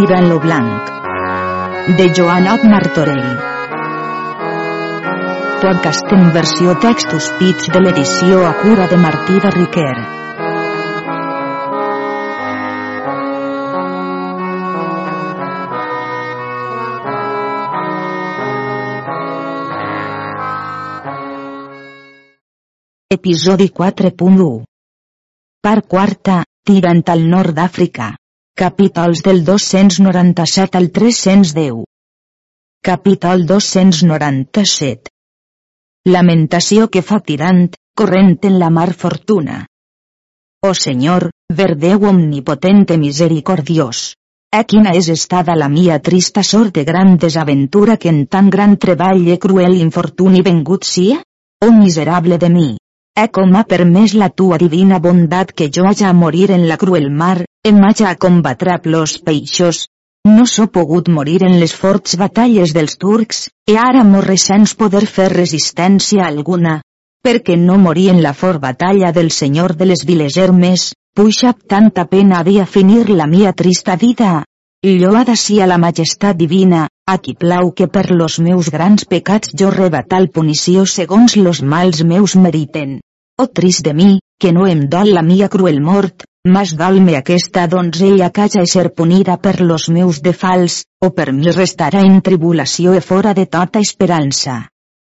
Tirant lo blanc. De Joanot Martorell. Podcast en versió textos pits de l'edició a cura de Martí de Riquer. Episodi 4.1 Part quarta, tirant al nord d'Àfrica. Capítols del 297 al 310. Capítol 297. Lamentació que fa tirant, corrent en la mar fortuna. Oh Senyor, verdeu omnipotente misericordiós. A quina és estada la mia trista sort de gran desaventura que en tan gran treball e cruel infortuni vengut sia? Oh miserable de mi! E com ha permès la tua divina bondat que jo haja a morir en la cruel mar, em haja a combatre los peixos. No s'ho pogut morir en les forts batalles dels turcs, e ara morre sense poder fer resistència alguna. Perquè no morí en la fort batalla del senyor de les viles Hermes, puixa tanta pena havia finir la mia trista vida. Lloada sia la majestat divina, a qui plau que per los meus grans pecats jo reba tal punició segons los mals meus meriten. Oh trist de mi, que no em dol la mia cruel mort, mas dol-me aquesta donzella que haja ser punida per los meus defals, o per mi restarà en tribulació e fora de tota esperança.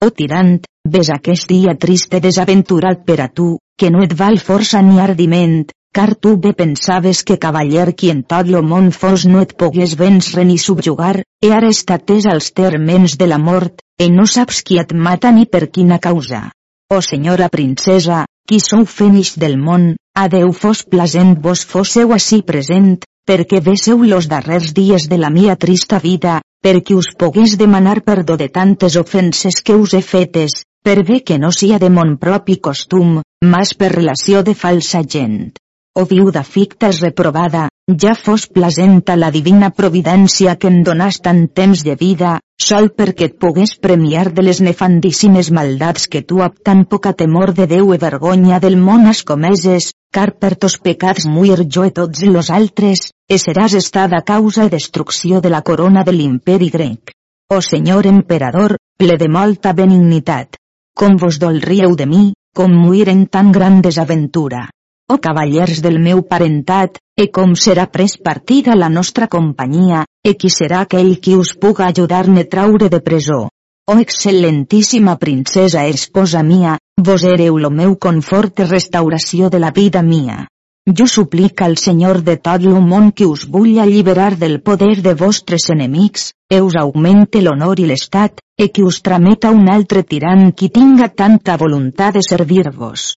Oh tirant, ves aquest dia triste desaventurat per a tu, que no et val força ni ardiment, car tu bé pensaves que cavaller qui en tot lo món fos no et pogués vèncer ni subjugar, e ara estatés als termens de la mort, e no saps qui et mata ni per quina causa. O senyora princesa, qui sou fenix del món, a Déu fos plasent vos fosseu ací present, perquè vésseu los darrers dies de la mia trista vida, perquè us pogués demanar perdó de tantes ofenses que us he fetes, per bé que no sia de mon propi costum, mas per relació de falsa gent. O viuda ficta és reprovada, ja fos plasenta la divina providència que em donàs tant temps de vida, sol perquè et pogués premiar de les nefandíssimes maldats que tu amb tan poca temor de Déu i vergonya del món has comeses, car per tos pecats muir jo i tots los altres, e seràs estada causa i destrucció de la corona de l'imperi grec. O senyor emperador, ple de molta benignitat. Com vos dolríeu de mi, com muir en tan gran desaventura o cavallers del meu parentat, e com serà pres partida la nostra companyia, e qui serà aquell qui us puga ajudar-me traure de presó. O excel·lentíssima princesa esposa mia, vos hereu lo meu confort i restauració de la vida mia. Jo suplica al Senyor de tot lo món que us vull alliberar del poder de vostres enemics, e us augmente l'honor i l'estat, e que us trameta un altre tirant qui tinga tanta voluntat de servir-vos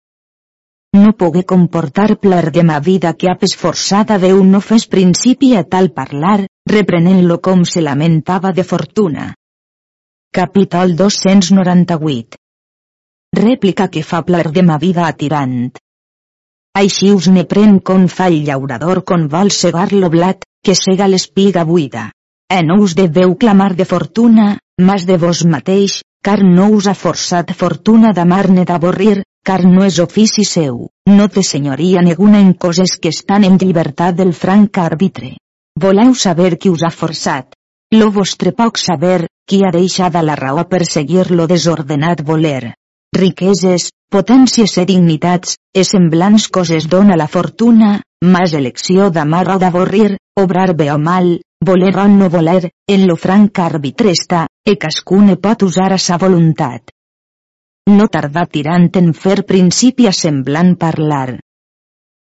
no pogué comportar pler de ma vida que ap esforçada Déu no fes principi a tal parlar, reprenent-lo com se lamentava de fortuna. Capítol 298 Rèplica que fa pler de ma vida a tirant. Així us ne pren con fa el llaurador con vol segar lo blat, que sega l'espiga buida. E no us deveu clamar de fortuna, mas de vos mateix, car no us ha forçat fortuna d'amar-ne d'avorrir, car no és ofici seu, no té senyoria neguna en coses que estan en llibertat del franc arbitre. Voleu saber qui us ha forçat? Lo vostre poc saber, qui ha deixat la raó per seguir lo desordenat voler. Riqueses, potències i dignitats, e semblants coses dona la fortuna, mas elecció d'amar o d'avorrir, obrar bé o mal, voler o no voler, en lo franc arbitre està, e cascune pot usar a sa voluntat no tardà tirant en fer principi a semblant parlar.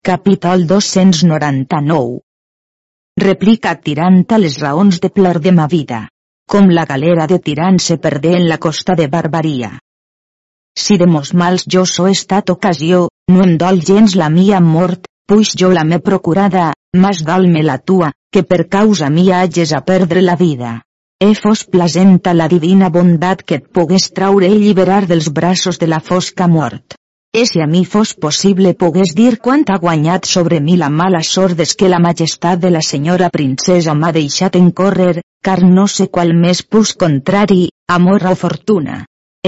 Capítol 299 Replica tirant a les raons de plor de ma vida. Com la galera de tirant se perdé en la costa de Barbaria. Si de mos mals jo so estat ocasió, no em dol gens la mia mort, puix jo la m'he procurada, mas dol-me la tua, que per causa mia hages a perdre la vida e fos plasenta la divina bondat que et pogués traure i lliberar dels braços de la fosca mort. E si a mi fos possible pogués dir quant ha guanyat sobre mi la mala sort des que la majestat de la senyora princesa m'ha deixat en córrer, car no sé qual més pus contrari, amor o fortuna.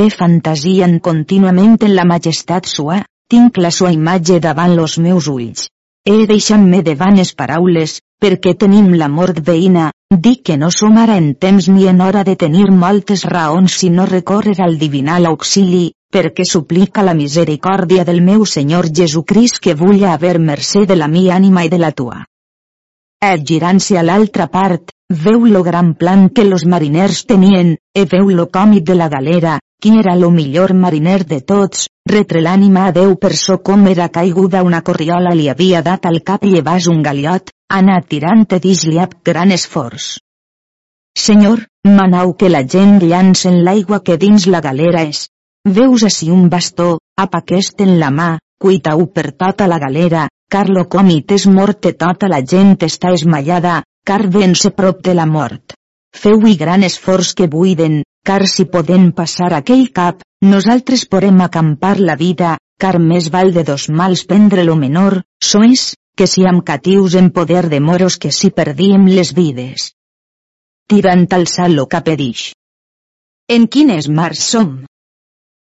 E fantasien contínuament en la majestat sua, tinc la sua imatge davant los meus ulls. He deixant-me de vanes paraules, perquè tenim la mort veïna, dic que no som ara en temps ni en hora de tenir moltes raons sinó recórrer al divinal auxili, perquè suplica la misericòrdia del meu Senyor Jesucrist que vulla haver mercè de la mi ànima i de la tua. Et girant-se a l'altra part, veu lo gran plan que los mariners tenien, e veu lo còmit de la galera, qui era lo millor mariner de tots, retre l'ànima a Déu per so com era caiguda una corriola li havia dat al cap llevàs un galiot, anà tirant e dix-li ab gran esforç. Senyor, manau que la gent llancen l'aigua que dins la galera és. Veus ací un bastó, ap aquest en la mà, cuitau per tota la galera, car lo comit és mort tota la gent està esmallada, car vence prop de la mort. Feu-hi gran esforç que buiden, car si podem passar aquell cap, nosaltres podem acampar la vida, car més val de dos mals prendre lo menor, so és, que si am catius en poder de moros que si perdíem les vides. Tirant al lo capedix. En quines mars som?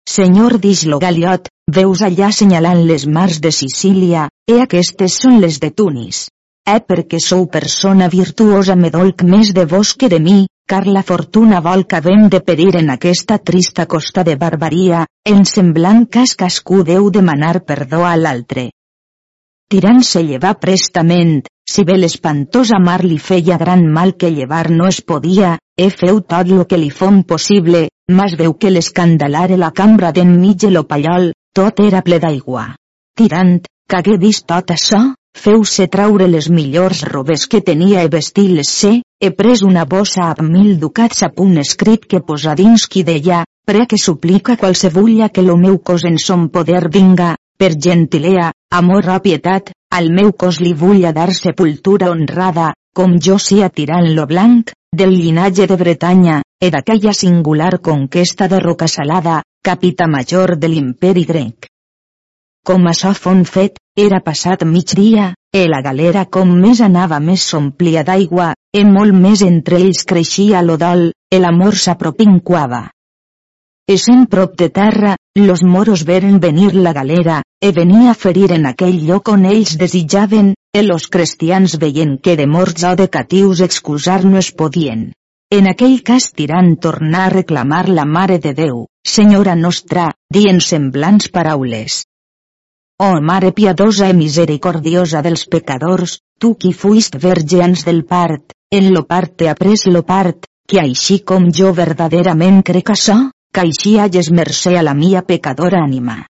Senyor dix lo galiot, veus allà senyalant les mars de Sicília, e aquestes són les de Tunis eh perquè sou persona virtuosa me dolc més de vos que de mi, car la fortuna vol que havem de perir en aquesta trista costa de barbaria, en semblant cas cascú deu demanar perdó a l'altre. Tirant-se llevar prestament, si bé l'espantosa mar li feia gran mal que llevar no es podia, e feu tot lo que li fon possible, mas veu que l'escandalare la cambra d'enmig de lo pallol, tot era ple d'aigua. Tirant, que hagué vist tot això, feu-se traure les millors robes que tenia e vestir-les-se, he pres una bossa amb mil ducats a punt escrit que posa dins qui deia, pre que suplica qualsevulla que lo meu cos en son poder vinga, per gentilea, amor o pietat, al meu cos li vulla dar sepultura honrada, com jo sia tirant lo blanc, del llinatge de Bretanya, e d'aquella singular conquesta de roca salada, capita major de l'imperi grec. Com açò fon fet, era passat migdia, e la galera com més anava més s'omplia d'aigua, e molt més entre ells creixia l'odol, e l'amor s'apropinquava. Essent prop de terra, los moros veren venir la galera, e venia a ferir en aquell lloc on ells desitjaven, e los cristians veient que de morts o de catius excusar no es podien. En aquell cas tirant tornar a reclamar la Mare de Déu, Senyora nostra, dient semblants paraules. Oh Mare piadosa e misericordiosa dels pecadors, tu qui fuist vergeans del part, en lo part te après lo part, que així com jo verdaderament crec això, que així hages mercè a la mia pecadora ànima.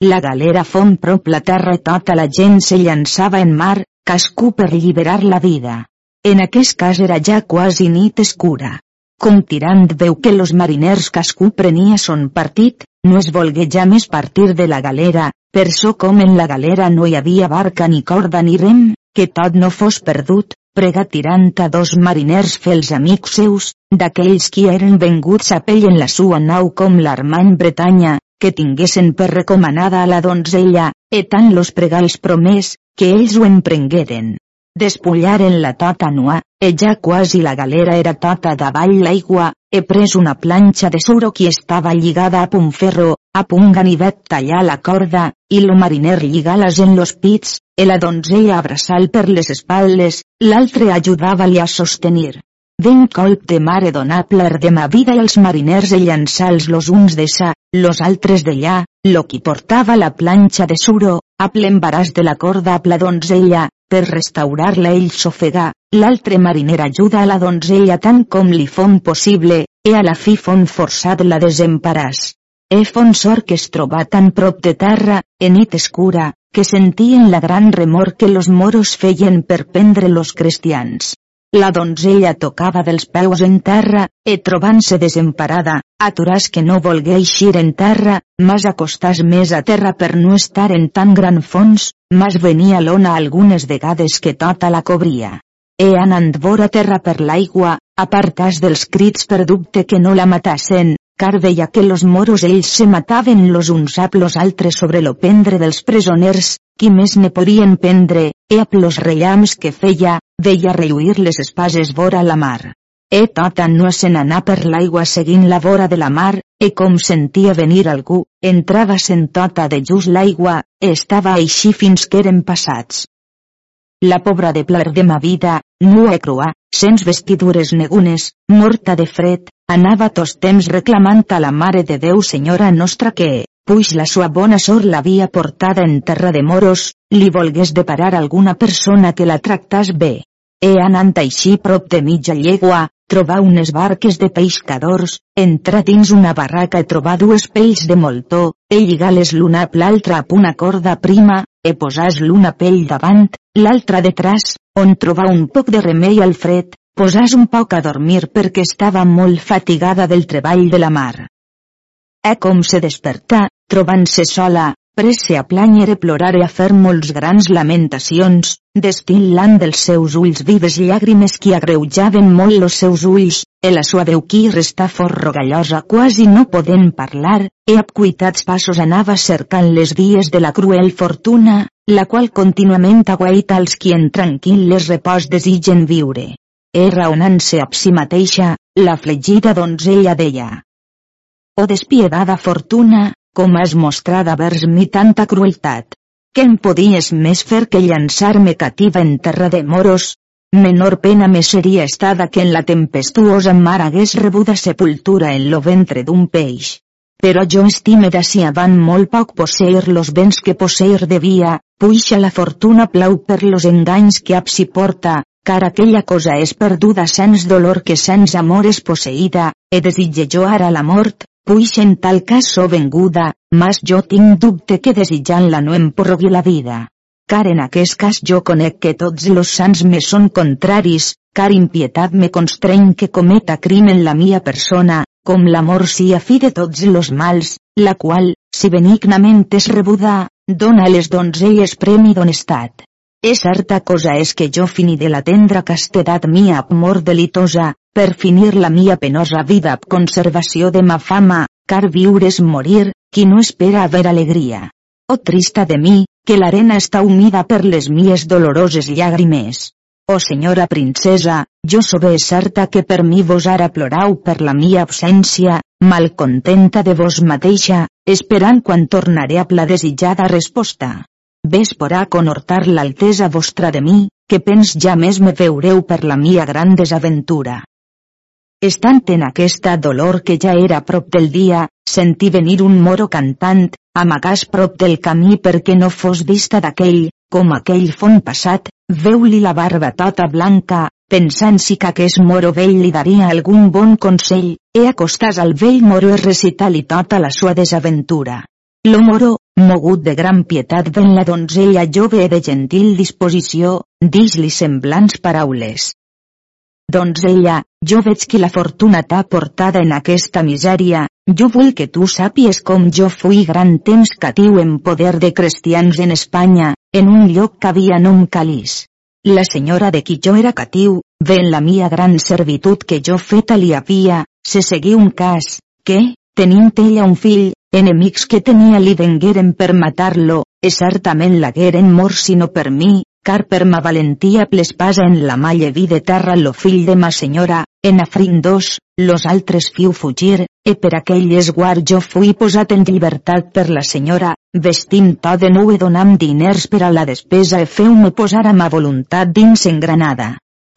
La galera fon prop la terra i tota la gent se llançava en mar, cascú per lliberar la vida. En aquest cas era ja quasi nit escura. Com tirant veu que los mariners cascú prenia son partit, no es volgué ja més partir de la galera, per so com en la galera no hi havia barca ni corda ni rem, que tot no fos perdut, prega tirant a dos mariners fels amics seus, d'aquells qui eren venguts a pell en la sua nau com l'Armany Bretanya, que tinguessin per recomanada a la donzella, e tant los pregals promès, que ells ho emprengueren. Despullaren la tota nua, e ja quasi la galera era tota davall l'aigua, he pres una planxa de suro qui estava lligada a un ferro, a un ganivet tallar la corda, i lo mariner lligar-les en los pits, e la donzella abraçal per les espaldes, l'altre ajudava-li a sostenir. Den colp de mare donable de ma vida i els mariners e llançals los uns de sa, los altres d'allà, lo qui portava la planxa de suro, a l'embaràs de la corda a la donzella, per restaurar-la ell s'ofega, l'altre mariner ajuda a la donzella tant com li fon possible, e a la fi fon forçat la desemparàs. E fon sort que es troba tan prop de terra, en nit escura, que sentien la gran remor que los moros feien per prendre los cristians. La donzella tocava dels peus en terra, e trobant-se desemparada, aturàs que no volgué eixir en terra, mas acostàs més a terra per no estar en tan gran fons, mas venia l'ona algunes vegades que tota la cobria. E anant vora terra per l'aigua, apartàs dels crits per dubte que no la matassen, car veia que los moros ells se mataven los uns a los altres sobre lo pendre dels presoners, qui més ne podien prendre, e a los rellams que feia, veia relluir les espases vora la mar. E tota no se n'anà per l'aigua seguint la vora de la mar, e com sentia venir algú, entrava sent tota de just l'aigua, e estava així fins que eren passats. la pobra de plar de ma vida, nua i crua, sens vestidures negunes, morta de fred, anava tots temps reclamant a la Mare de Déu Senyora Nostra que, puix la sua bona sort l'havia portada en terra de moros, li volgués deparar alguna persona que la tractàs bé. E anant així prop de mitja llegua, trobar unes barques de pescadors, entrar dins una barraca i trobar dues pells de moltó, e lligar-les l'una a l'altra a una corda prima, e posàs l'una pell davant, l'altra detrás, on trobar un poc de remei al fred, posàs un poc a dormir perquè estava molt fatigada del treball de la mar. E com se despertà, trobant-se sola, presse a planyer e plorar e a fer molts grans lamentacions, destil·lant dels seus ulls vives llàgrimes que agreujaven molt los seus ulls, e la sua veu qui restà fort rogallosa quasi no podent parlar, e amb cuitats passos anava cercant les vies de la cruel fortuna, la qual contínuament aguaita als qui en tranquil·les repòs desitgen viure. E raonant-se ab si mateixa, la flegida donzella deia. O despiedada fortuna, com has mostrada vers mi tanta crueltat. Què em podies més fer que llançar-me cativa en terra de moros? Menor pena me seria estada que en la tempestuosa mar hagués rebuda sepultura en lo ventre d'un peix. Però jo estime d'ací avant molt poc posseir los béns que posseir devia, puixa la fortuna plau per los enganys que ap si porta, car aquella cosa és perduda sens dolor que sens amor és posseïda, e desitge jo ara la mort, Puix en tal cas so venguda, mas jo tinc dubte que desitjant-la no em porrogui la vida. Car en aquest cas jo conec que tots los sants me són contraris, car impietat me constreny que cometa crim en la mia persona, com l'amor sia fi de tots los mals, la qual, si benignament és rebuda, dona a les donzelles premi d'honestat. És certa cosa és que jo fini de la tendra castedat mia amor delitosa, per finir la mia penosa vida amb conservació de ma fama, car viure és morir, qui no espera haver alegria. Oh trista de mi, que l'arena està humida per les mies doloroses llàgrimes. Oh senyora princesa, jo sobe certa que per mi vos ara plorau per la mia absència, malcontenta de vos mateixa, esperant quan tornaré a la desitjada resposta. Ves porà conhortar l'altesa vostra de mi, que pens ja més me veureu per la mia gran desaventura. Estant en aquesta dolor que ja era prop del dia, sentí venir un moro cantant, amagàs prop del camí perquè no fos vista d'aquell, com aquell font passat, veu-li la barba tota blanca, pensant si que aquest moro vell li daria algun bon consell, e acostàs al vell moro e recitar-li tota la sua desaventura. Lo moro, mogut de gran pietat ven la donzella jove de gentil disposició, dix-li semblants paraules. Doncs ella, jo veig que la fortuna t'ha portada en aquesta misèria, jo vull que tu sàpies com jo fui gran temps catiu en poder de cristians en Espanya, en un lloc que havia nom Calís. La senyora de qui jo era catiu, ven la mia gran servitud que jo feta li havia, se seguí un cas, que, tenint ella un fill, enemics que tenia li vengueren per matar-lo, e certament l'hagueren mort sinó per mi, car per ma valentia plespasa en la mà lleví de terra lo fill de ma senyora, en afrin dos, los altres fiu fugir, e per aquell esguard jo fui posat en llibertat per la senyora, vestint to de nou e donam diners per a la despesa e feu-me posar a ma voluntat dins en Granada.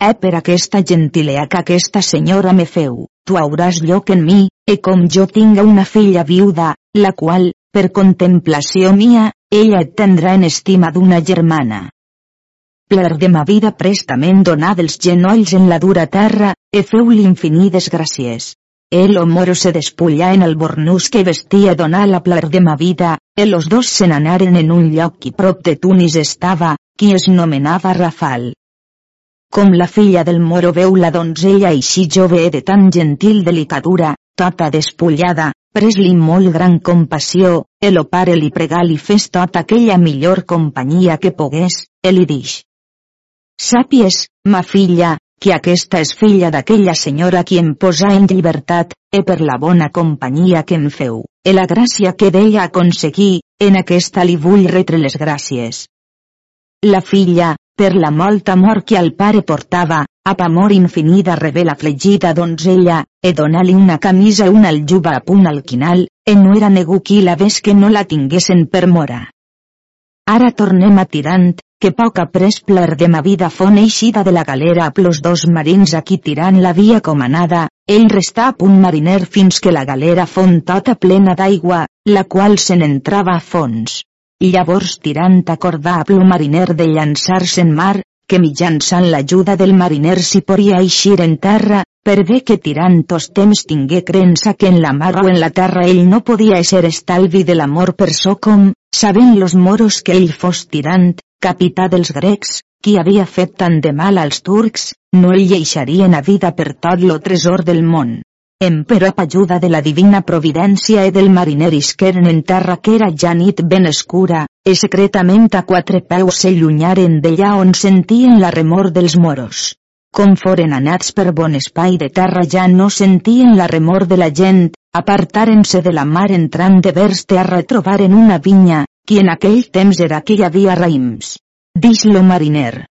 E per aquesta gentilea que aquesta senyora me feu, tu hauràs lloc en mi, e com jo tinga una filla viuda, la qual, per contemplació mia, ella et tendrà en estima d'una germana pler de ma vida prestament donar dels genolls en la dura terra, e feu-li infinides gràcies. El moro se despullà en el bornús que vestia donar la de ma vida, e los dos se n'anaren en un lloc qui prop de Tunis estava, qui es nomenava Rafal. Com la filla del moro veu la donzella així jove de tan gentil delicadura, tota despullada, pres-li molt gran compassió, el o pare li pregà li fes tota aquella millor companyia que pogués, el li dix. Sàpies, ma filla, que aquesta és filla d'aquella senyora qui em posa en llibertat, e per la bona companyia que em feu, e la gràcia que d'ella aconseguí, en aquesta li vull retre les gràcies. La filla, per la molta amor que al pare portava, ap amor infinida rebé la flegida donzella, e dona-li una camisa i una aljuba a punt al quinal, e no era negu qui la ves que no la tinguessin per mora. Ara tornem a tirant, que poc après pler de ma vida fon eixida de la galera a plos dos marins a qui tirant l'havia comanada, ell restà a punt mariner fins que la galera fon tota plena d'aigua, la qual se n'entrava a fons. Llavors tirant acordà a plo mariner de llançar-se en mar, que mitjançant l'ajuda del mariner s'hi podia eixir en terra, per bé que tirant tos temps tingué creença que en la mar o en la terra ell no podia ser estalvi de l'amor per so com, sabent los moros que ell fos tirant, capità dels grecs, qui havia fet tant de mal als turcs, no el lleixarien a vida per tot lo tresor del món. Em però amb ajuda de la divina providència i del mariner isqueren en terra que era ja nit ben escura, e secretament a quatre peus s'allunyaren d'allà on sentien la remor dels moros. Com foren anats per bon espai de terra ja no sentien la remor de la gent, apartaren-se de la mar entrant de vers terra trobaren una vinya, qui en aquell temps era que hi havia raïms. Dix lo mariner.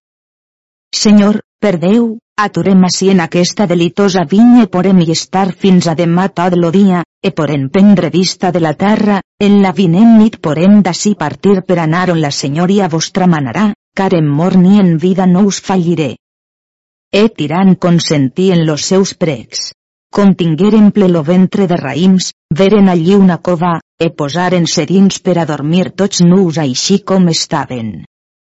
Senyor, per Déu, aturem ací en aquesta delitosa vinya e porem hi estar fins a demà tot lo dia, e porem prendre vista de la terra, en la vinent nit porem d'ací partir per anar on la senyoria vostra manarà, car en mort ni en vida no us falliré. E tirant consentí en los seus pregs. Com tingueren ple lo ventre de raïms, veren allí una cova, e posaren serins per a dormir tots nus així com estaven.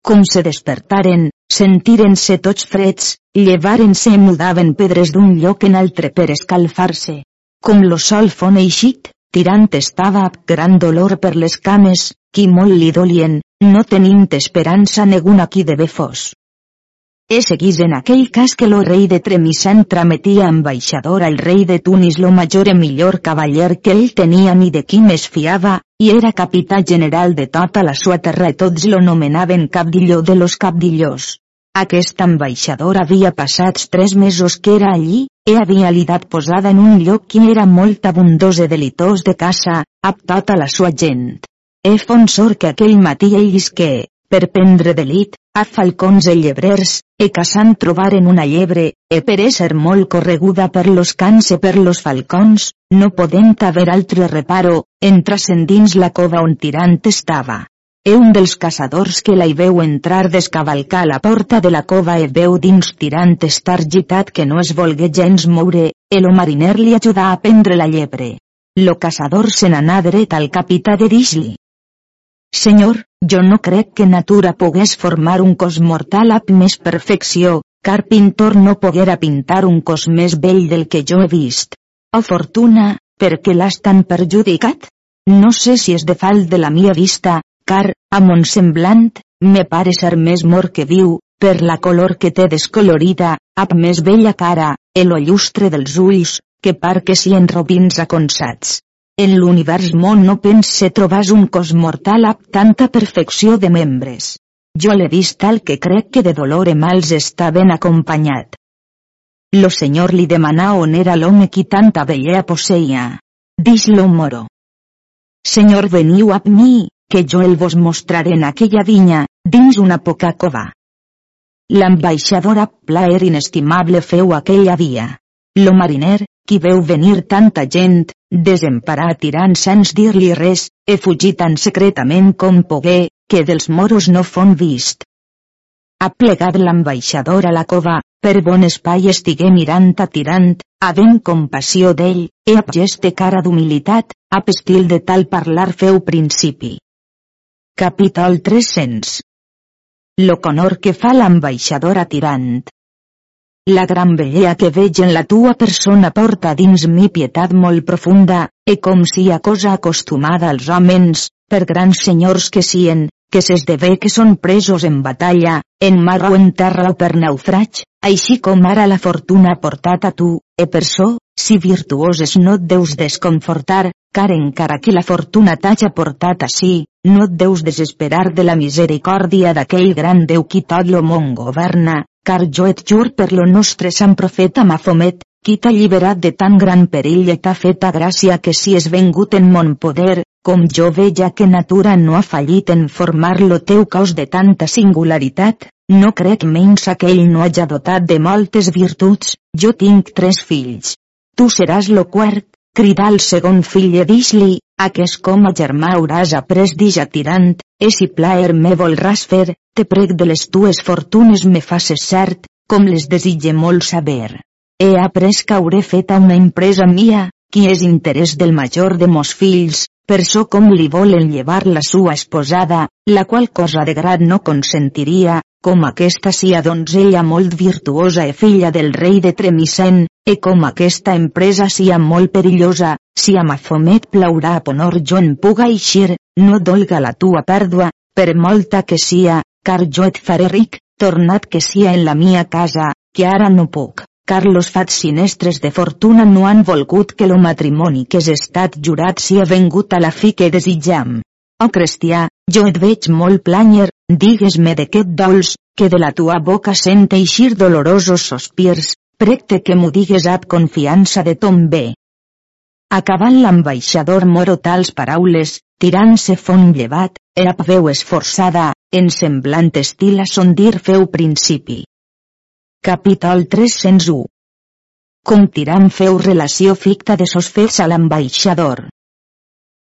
Com se despertaren, sentiren-se tots freds, llevaren-se i mudaven pedres d'un lloc en altre per escalfar-se. Com lo sol fon eixit, tirant estava amb gran dolor per les cames, qui molt li dolien, no tenint esperança neguna qui de bé fos. E seguís en aquell cas que lo rei de Tremisan trametia ambaixador al rei de Tunis lo major e millor cavaller que ell tenia ni de qui més fiava, i era capità general de tota la sua terra i tots lo nomenaven capdilló de los capdillós. Aquest ambaixador havia passats tres mesos que era allí, e havia lidat posada en un lloc que era molt abundós e delitós de caça, amb tota la sua gent. E fonsor que aquell matí ell isqué, per prendre delit, a falcons e llebrers, e caçant trobaren una llebre, e per ésser molt correguda per los cans e per los falcons, no podent haver altre reparo, entrasen dins la cova on tirant estava. E un dels caçadors que la hi veu entrar descavalcar la porta de la cova e veu dins tirant estar gitat que no es volgué gens moure, e lo mariner li ajudà a prendre la llebre. Lo caçador se n'anà dret al capità de Disli. Senyor, jo no crec que natura pogués formar un cos mortal amb més perfecció, car pintor no poguera pintar un cos més vell del que jo he vist. O fortuna, per què l'has tan perjudicat? No sé si és de falt de la mia vista, car, a mon semblant, me pare ser més mort que viu, per la color que té descolorida, amb més bella cara, el llustre dels ulls, que par que sien robins aconsats. En l'univers no pense trobàs un cos mortal amb tanta perfecció de membres. Jo l'he vist tal que crec que de dolor e mals està ben acompanyat. Lo senyor li demanà on era l'home qui tanta bellea posseia. Dix-lo moro. Senyor veniu amb mi, que jo el vos mostraré en aquella vinya, dins una poca cova. L'ambaixador amb plaer inestimable feu aquella via. Lo mariner, qui veu venir tanta gent, desemparar tirant sens dir-li res, e fugir tan secretament com pogué, que dels moros no fon vist. Ha plegat l'ambaixador a la cova, per bon espai estigué mirant a tirant, havent compassió d'ell, e a gest de cara d'humilitat, a estil de tal parlar feu principi. Capítol 300 Lo conor que fa l'ambaixador a tirant. La gran bellea que veig en la tua persona porta dins mi pietat molt profunda, e com si a cosa acostumada als homes, per grans senyors que sien, que s'esdevé que són presos en batalla, en mar o en terra o per naufraig, així com ara la fortuna portat a tu, e per so, si virtuoses no et deus desconfortar, car encara que la fortuna t'haja portat així, no et deus desesperar de la misericòrdia d'aquell gran Déu qui tot lo món governa, car jo et jur per lo nostre sant profeta Mafomet, qui t'ha alliberat de tan gran perill i t'ha feta gràcia que si és vengut en mon poder, com jo veja que natura no ha fallit en formar lo teu cos de tanta singularitat, no crec menys que ell no haja dotat de moltes virtuts, jo tinc tres fills. Tu seràs lo quart, cridà el segon fill i dix-li, Aquest com a germà hauràs après dija tirant, e si plaer me volràs fer, te prec de les tues fortunes me faces cert, com les desitge molt saber. He après que hauré feta una empresa mia, qui és interès del major de mos fills, per so com li volen llevar la sua esposada, la qual cosa de grat no consentiria, com aquesta sia donzella molt virtuosa e filla del rei de Tremisen, e com aquesta empresa sia molt perillosa, si a Mafomet plaurà a ponor jo en puga eixir, no dolga la tua pèrdua, per molta que sia, car jo et faré ric, tornat que sia en la mia casa, que ara no puc car los fats sinestres de fortuna no han volgut que lo matrimoni que és estat jurat sia vengut a la fi que desitjam. O oh, cristià, jo et veig molt planyer, digues-me de què et dols, que de la tua boca sent eixir dolorosos sospirs, precte que m'ho digues ab confiança de ton bé. Acabant l'ambaixador moro tals paraules, tirant-se font llevat, era veu esforçada, en semblant estil a son dir feu principi. Capítol 301 Com Tiram feu relació ficta de sos fets a l'ambaixador.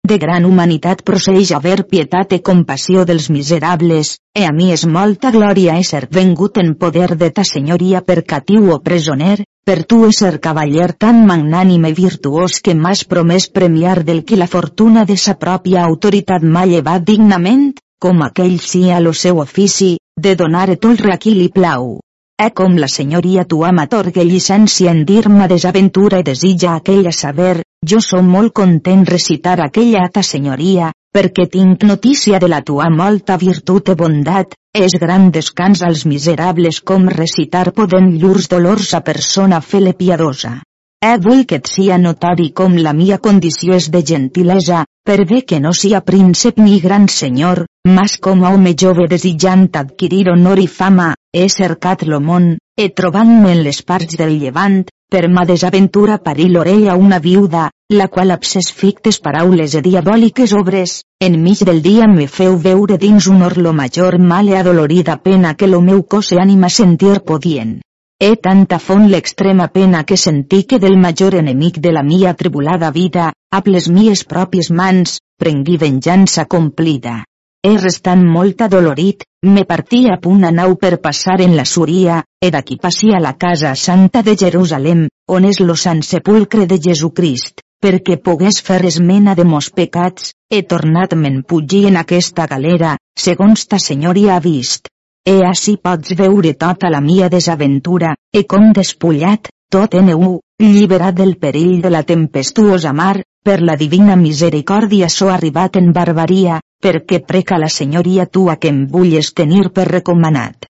De gran humanitat proceix haver pietat i compassió dels miserables, e a mi és molta glòria ésser vengut en poder de ta senyoria per catiu o presoner, per tu ésser cavaller tan magnànime i virtuós que m'has promès premiar del que la fortuna de sa pròpia autoritat m'ha llevat dignament, com aquell sia lo seu ofici, de donar tot el qui li plau. E com la senyoria tua m'atorgue llicència en dir-me desaventura i desitja aquella saber, jo som molt content recitar aquella a ta senyoria, perquè tinc notícia de la tua molta virtut i bondat, és gran descans als miserables com recitar poden llurs dolors a persona fele piadosa. Eh vull que et sia notori com la mia condició és de gentilesa, per bé que no sia príncep ni gran senyor, mas com a home jove desitjant adquirir honor i fama, he cercat lo món, he trobant-me en les parts del llevant, per ma desaventura parir l'orella una viuda, la qual abses fictes paraules e diabòliques obres, enmig del dia me feu veure dins un or lo major mal e adolorida pena que lo meu cos e ànima sentir podien. He tanta font l'extrema pena que sentí que del major enemic de la mia tribulada vida, a les mies pròpies mans, prengui venjança complida. He restant molt adolorit, me partí a punt nau per passar en la Suria, e d'aquí passi a la casa santa de Jerusalem, on és lo sant sepulcre de Jesucrist, perquè pogués fer esmena de mos pecats, he tornat me'n pugir en aquesta galera, segons ta senyoria ha vist. E així pots veure tota la mia desaventura, e com despullat, tot en eu, lliberat del perill de la tempestuosa mar, per la divina misericòrdia so arribat en barbaria, perquè preca la senyoria tua que em vulles tenir per recomanat.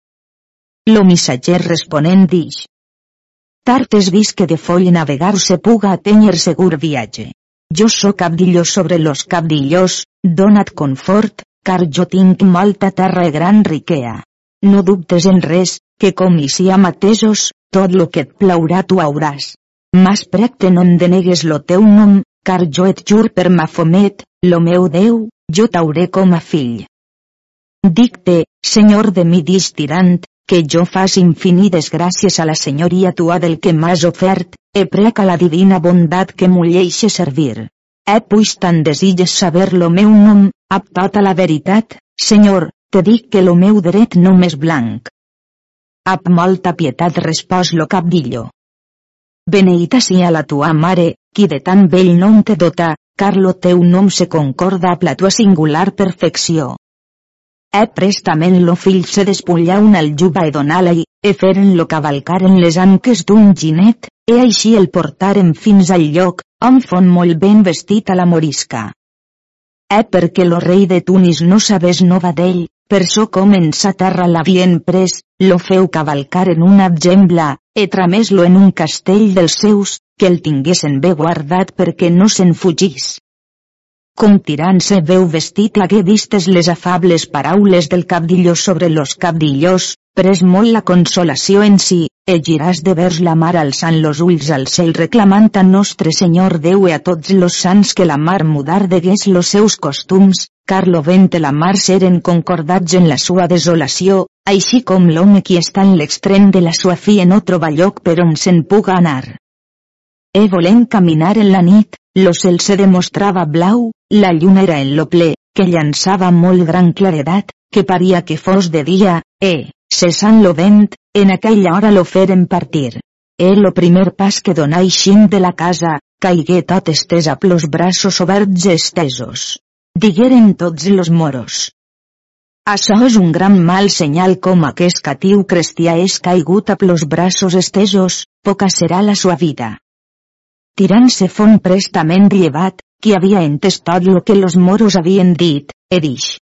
Lo missatger responent dix. Tard és vist que de foll navegar se puga atenyer segur viatge. Jo sóc cabdilló sobre los cabdillos, donat confort, car jo tinc molta terra i gran riquea. No dubtes en res, que com hi sia matesos, tot lo que et plaurà tu hauràs. Mas precte no em denegues lo teu nom, car jo et jur per Mafomet, lo meu Déu, jo t'hauré com a fill. Dicte, senyor de mi dis tirant, que jo fas infinides gràcies a la senyoria tua del que m'has ofert, e preca la divina bondat que m'ho lleixe servir. E puix tan desitges saber lo meu nom, ab tota la veritat, senyor, te dic que lo meu dret nom és blanc. Ap molta pietat respòs lo capdillo. Beneïta sia la tua mare, qui de tan vell nom te dota, car lo teu nom se concorda a la tua singular perfecció. E prestament lo fill se despullà una aljuba e donà-la-hi, e feren-lo cavalcar en les anques d'un ginet, e així el portaren fins al lloc, on fon molt ben vestit a la morisca. E perquè lo rei de Tunis no sabés nova d'ell, per so com en sa terra l'havien pres, lo feu cavalcar en una gembla, e tramés-lo en un castell dels seus, que el tinguessin bé guardat perquè no se'n fugís. Com tirant se veu vestit hagué vistes les afables paraules del cabdilló sobre los cabdillos, pres molt la consolació en si, e giràs de vers la mar alçant los ulls al cel reclamant a nostre Senyor Déu e a tots los sants que la mar mudar degués los seus costums, car lo vent i la mar seren concordats en la sua desolació, així com l'home qui està en l'extrem de la sua fi no troba lloc per on se'n puga anar. E volent caminar en la nit, lo cel se demostrava blau, la lluna era en lo ple, que llançava molt gran claredat, que paria que fos de dia, e, cessant lo vent, en aquella hora lo feren partir. E lo primer pas que donà eixint de la casa, caigué tot estés a plos braços oberts estesos. Digueren tots los moros. Això és un gran mal senyal com aquest catiu cristià és caigut a plos braços estesos, poca serà la sua vida. Tirant-se fon prestament llevat, qui havia entès tot lo que los moros havien dit, e dix.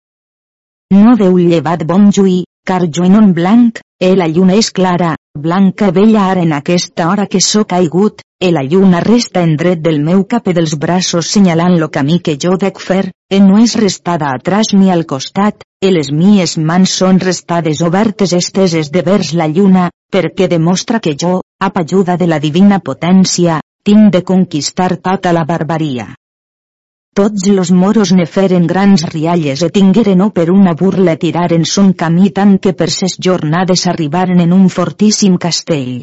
No deu llevat bon juí, car jo non blanc, e la lluna és clara, blanca bella ara en aquesta hora que sóc caigut, e la lluna resta en dret del meu cap e dels braços senyalant lo camí que jo dec fer, e no és restada atrás ni al costat, e les mies mans són restades obertes esteses de vers la lluna, perquè demostra que jo, a ajuda de la divina potència, tinc de conquistar tota la barbaria. Tots los moros ne feren grans rialles e tingueren o per una burla tiraren son camí tant que per ses jornades arribaren en un fortíssim castell.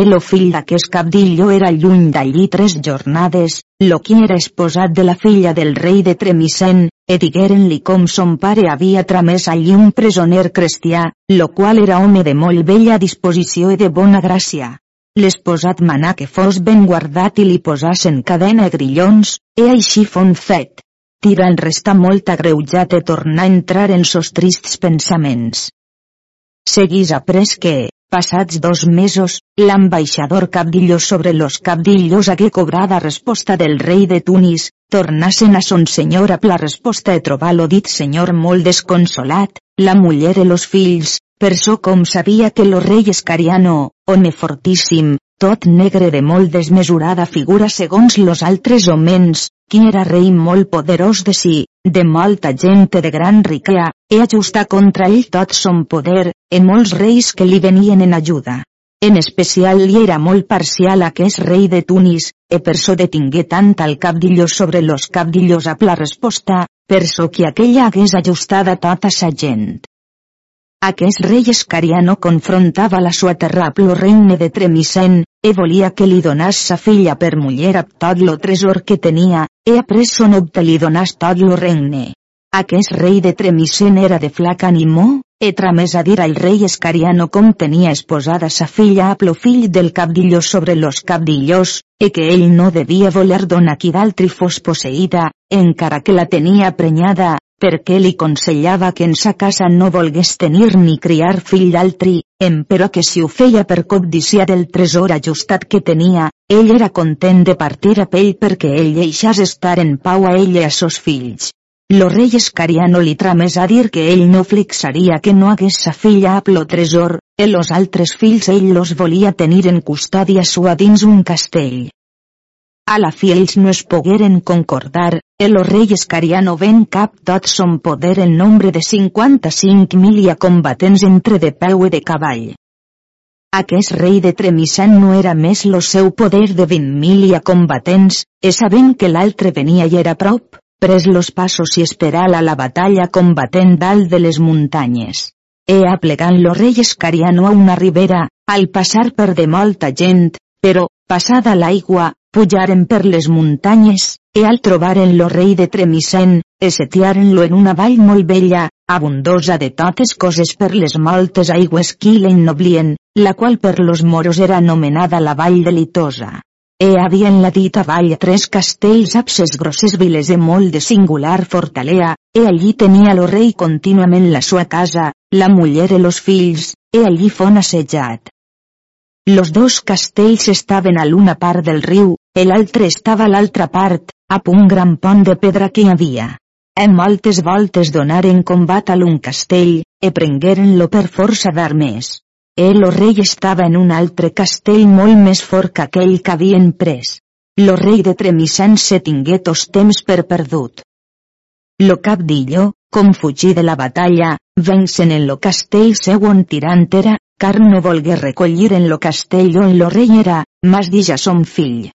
El o fill d'aquest cabdillo era lluny d'allí tres jornades, lo qui era esposat de la filla del rei de Tremisen, e digueren-li com son pare havia tramès allí un presoner cristià, lo qual era home de molt bella disposició i de bona gràcia. L'esposat manà que fos ben guardat i li posassen cadena i grillons, e així fon fet. Tira en resta molt agreujat e tornar a entrar en sos trists pensaments. Seguís après que, Passats dos mesos, l'ambaixador Cabdillo sobre los Cabdillos hagué cobrada resposta del rei de Tunis, tornassen a son senyor a la resposta e trobar lo dit senyor molt desconsolat, la muller e los fills, per so com sabia que lo rei Escariano, home fortíssim, tot negre de molt desmesurada figura segons los altres homens, qui era rei molt poderós de si, de molta gent de gran riquea, e ajustar contra ell tot son poder, e molts reis que li venien en ajuda. En especial li era molt parcial aquest rei de Tunis, e per so detingué tant al cabdillo sobre los cabdillos a la resposta, per so que aquella hagués ajustada tota sa gent. Aquest rei escariano confrontava la sua terrible regne de Tremisen, e volia que li donàs sa filla per muller a lo tresor que tenia, e après son opte li donàs tot lo regne. Aquest rei de Tremisen era de flac animó, e tramés a dir al rei escariano com tenia esposada sa filla a plo fill del cabdillo sobre los cabdillos, e que ell no devia voler donar qui d'altri fos posseïda, encara que la tenia prenyada, perquè li consellava que en sa casa no volgués tenir ni criar fill d'altri, però que si ho feia per cobdiciar del tresor ajustat que tenia, ell era content de partir a pell perquè ell deixàs estar en pau a ell i a sos fills. Lo rei Escariano li tramés a dir que ell no flixaria que no hagués sa filla a plo tresor, e los altres fills ell los volia tenir en custòdia sua dins un castell. A la fi ells no es pogueren concordar, el rei escariano ven cap tot son poder en nombre de 55 milia combatents entre de peu i de cavall. Aquest rei de Tremisan no era més lo seu poder de 20 milia combatents, e sabent que l'altre venia i era prop, pres los passos i esperal a la batalla combatent dalt de les muntanyes. E aplegant lo rei escariano a una ribera, al passar per de molta gent, però, passada l'aigua, pujaren per les muntanyes, e al trobaren lo rei de Tremisen, e setiaren-lo en una vall molt bella, abundosa de totes coses per les moltes aigües qui l'ennoblien, la qual per los moros era anomenada la vall de Litosa. E havia en la dita vall tres castells abses grosses viles e molt de singular fortalea, e allí tenia lo rei contínuament la sua casa, la muller e los fills, e allí fon assetjat. Los dos castells estaven a l'una part del riu, l'altre estava a l'altra part, a un gran pont de pedra que hi havia. En moltes voltes donaren combat a l'un castell, e prengueren-lo per força d'armes. El rei estava en un altre castell molt més fort que aquell que havien pres. Lo rei de Tremisan se tingué tos temps per perdut. Lo capdillo, com fugir de la batalla, vencen en lo castell seu on tirant era, car no volgué recollir en lo castell on lo rei era, mas dija son fill.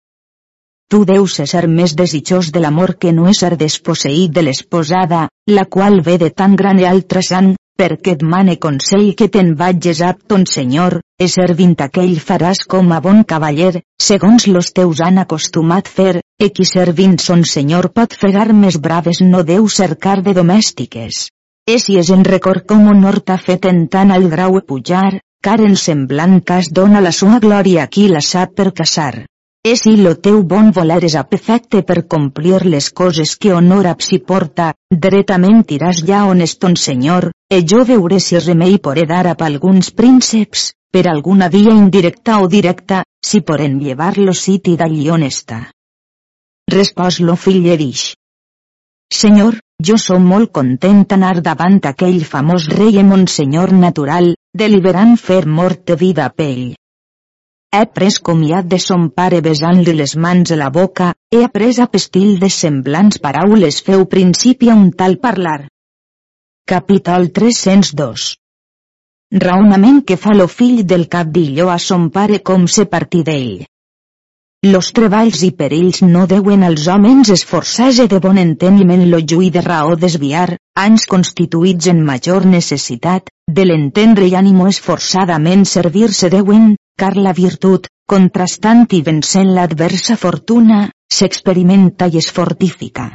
Tu deus ser més desitjós de l'amor que no és ser desposseït de l'esposada, la qual ve de tan gran i altra sang, perquè et mane consell que te'n vages a ton senyor, e servint aquell faràs com a bon cavaller, segons los teus han acostumat fer, e qui servint son senyor pot fer armes braves no deu cercar de domèstiques. E si és en record com honor t'ha fet en tant al grau pujar, car en semblant cas dona la sua glòria qui la sap per casar. E si lo teu bon voler és perfecte per complir les coses que honor si porta, dretament iràs ja on és ton senyor, e jo veuré si remei poré dar a alguns prínceps, per alguna via indirecta o directa, si poren llevar-lo siti d'allí on està. Respòs lo fill dix. Senyor, jo som molt content anar davant aquell famós rei e monsenyor natural, deliberant fer mort de vida pell. He pres comiat de son pare besant-li les mans a la boca, he après a pestil de semblants paraules feu principi a un tal parlar. Capítol 302 Raonament que fa lo fill del capdillo a son pare com se partí d'ell. Los treballs i perills no deuen als homes esforçar-se de bon enteniment lo lluir de raó desviar, anys constituïts en major necessitat, de l'entendre i ànimo esforçadament servir-se deuen, car la virtut, contrastant i vencent l'adversa fortuna, s'experimenta i es fortifica.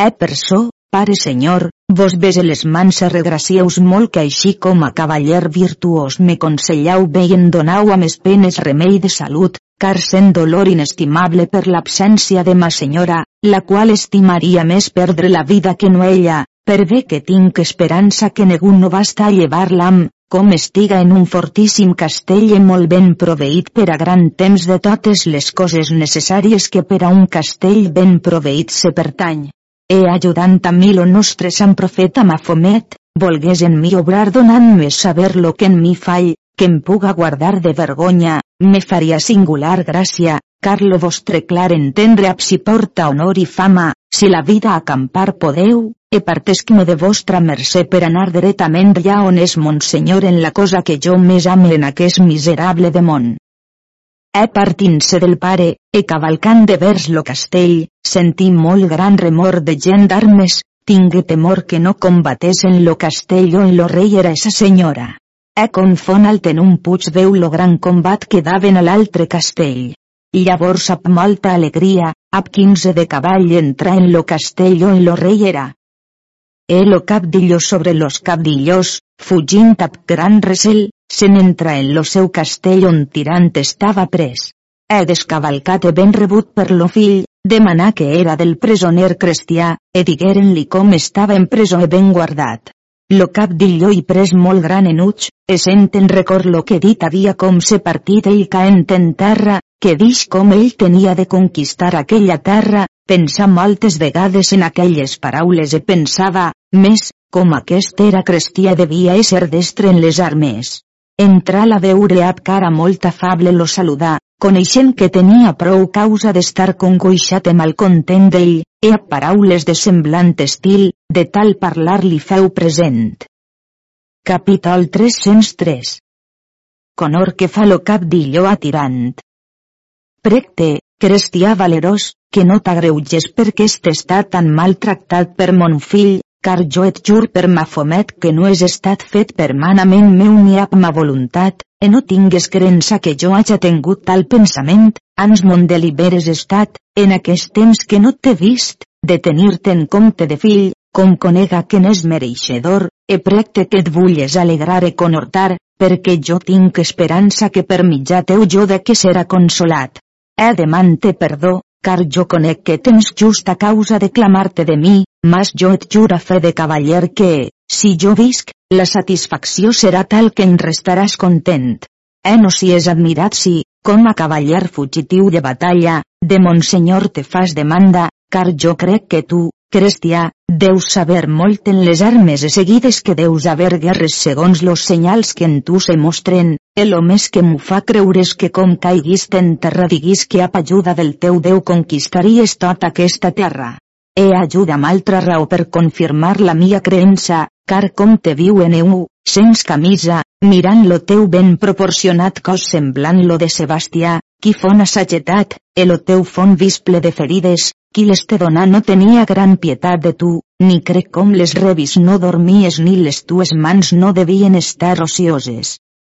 Eh per so, pare senyor, vos bese les mans a regracieus molt que així com a cavaller virtuós me consellau bé i en donau a mes penes remei de salut, car sent dolor inestimable per l'absència de ma senyora, la qual estimaria més perdre la vida que no ella, per bé que tinc esperança que ningú no basta a llevar-la com estiga en un fortíssim castell i molt ben proveït per a gran temps de totes les coses necessàries que per a un castell ben proveït se pertany. E ajudant a mi lo nostre sant profeta Mafomet, volgués en mi obrar donant-me saber lo que en mi fall, que em puga guardar de vergonya, me faria singular gràcia, car lo vostre clar entendre ab si porta honor i fama, si la vida acampar podeu, e partesc-me de vostra mercè per anar dretament ja on és Monsenyor en la cosa que jo més ame en aquest miserable de món. E partint-se del pare, e cavalcant de vers lo castell, sentí molt gran remor de gent d'armes, tingue temor que no combatesen lo castell on lo rei era esa senyora. E confon alt en un puig veu lo gran combat que daven a l'altre castell. Llavors amb molta alegria, ab quinze de cavall entra en lo castell on lo rei era, el o capdillo sobre los capdillos, fugint ab gran recel, se n'entra en lo seu castell on tirant estava pres. He descavalcat e ben rebut per lo fill, demanà que era del presoner cristià, e digueren-li com estava en presó e ben guardat. Lo capdillo i pres molt gran enuig, e senten record lo que dit havia com se partit ell caent en terra, que dix com ell tenia de conquistar aquella terra, Pensa moltes vegades en aquelles paraules i pensava, més, com aquest era cristià devia ésser destre en les armes. Entrà a veure ab cara molt afable lo saludar, coneixent que tenia prou causa d'estar congoixat i malcontent d'ell, e a paraules de semblant estil, de tal parlar li feu present. Capítol 303 Conor que fa lo cap d'illó atirant. Precte, cristià valerós, que no t'agreuges perquè est estat tan maltractat per mon fill, car jo et jur per ma fomet que no és estat fet per manament meu ni ab ma voluntat, e no tingues creença que jo haja tingut tal pensament, ans mon deliberes estat, en aquest temps que no t'he vist, de tenir-te en compte de fill, com conega que n'és mereixedor, e precte que et vulles alegrar e conhortar, perquè jo tinc esperança que per mitjà teu jo de que serà consolat. He demante perdó, car jo conec que tens justa causa de clamar-te de mi, mas jo et jura fe de cavaller que, si jo visc, la satisfacció serà tal que en restaràs content. Eh no si és admirat si, com a cavaller fugitiu de batalla, de Monsenyor te fas demanda, car jo crec que tu, cristià, deus saber molt en les armes e seguides que deus haver guerres segons los senyals que en tu se mostren, el més que m'ho fa creure és que com caiguis en terra diguis que amb ajuda del teu Déu conquistaries tota aquesta terra. He ajuda amb altra raó per confirmar la mia creença, car com te viu en eu, sens camisa, mirant lo teu ben proporcionat cos semblant lo de Sebastià, qui fon assagetat, el teu fon visple de ferides, qui les te donà no tenia gran pietat de tu, ni crec com les revis no dormies ni les tues mans no devien estar ocioses.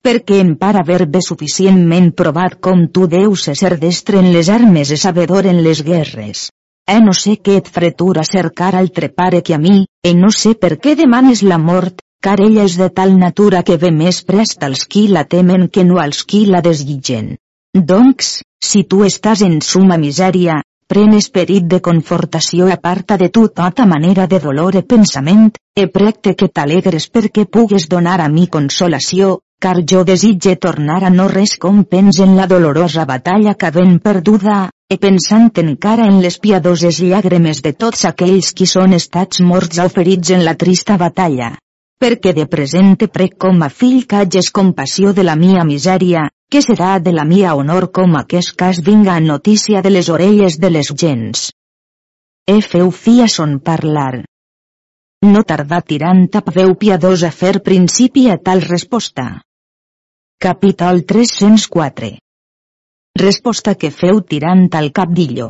Perquè en par haver bé suficientment provat com tu deus ser destre en les armes i sabedor en les guerres. Eh no sé què et fretura cercar altre pare que a mi, e no sé per què demanes la mort, car ella és de tal natura que ve més prest als qui la temen que no als qui la desitgen. Doncs, si tu estàs en suma misèria, pren esperit de confortació aparta de tu tota manera de dolor e pensament, e precte que t'alegres perquè pugues donar a mi consolació, car jo desitge tornar a no res com pens en la dolorosa batalla que ben perduda, e pensant encara en les piadoses llàgrimes de tots aquells qui són estats morts o ferits en la trista batalla perquè de presente prec com a fill que hages compassió de la mia misèria, que serà de la mia honor com aquest cas vinga a notícia de les orelles de les gens. E feu fi a son parlar. No tardà tirant a veu piadosa fer principi a tal resposta. Capítol 304 Resposta que feu tirant al capdillo.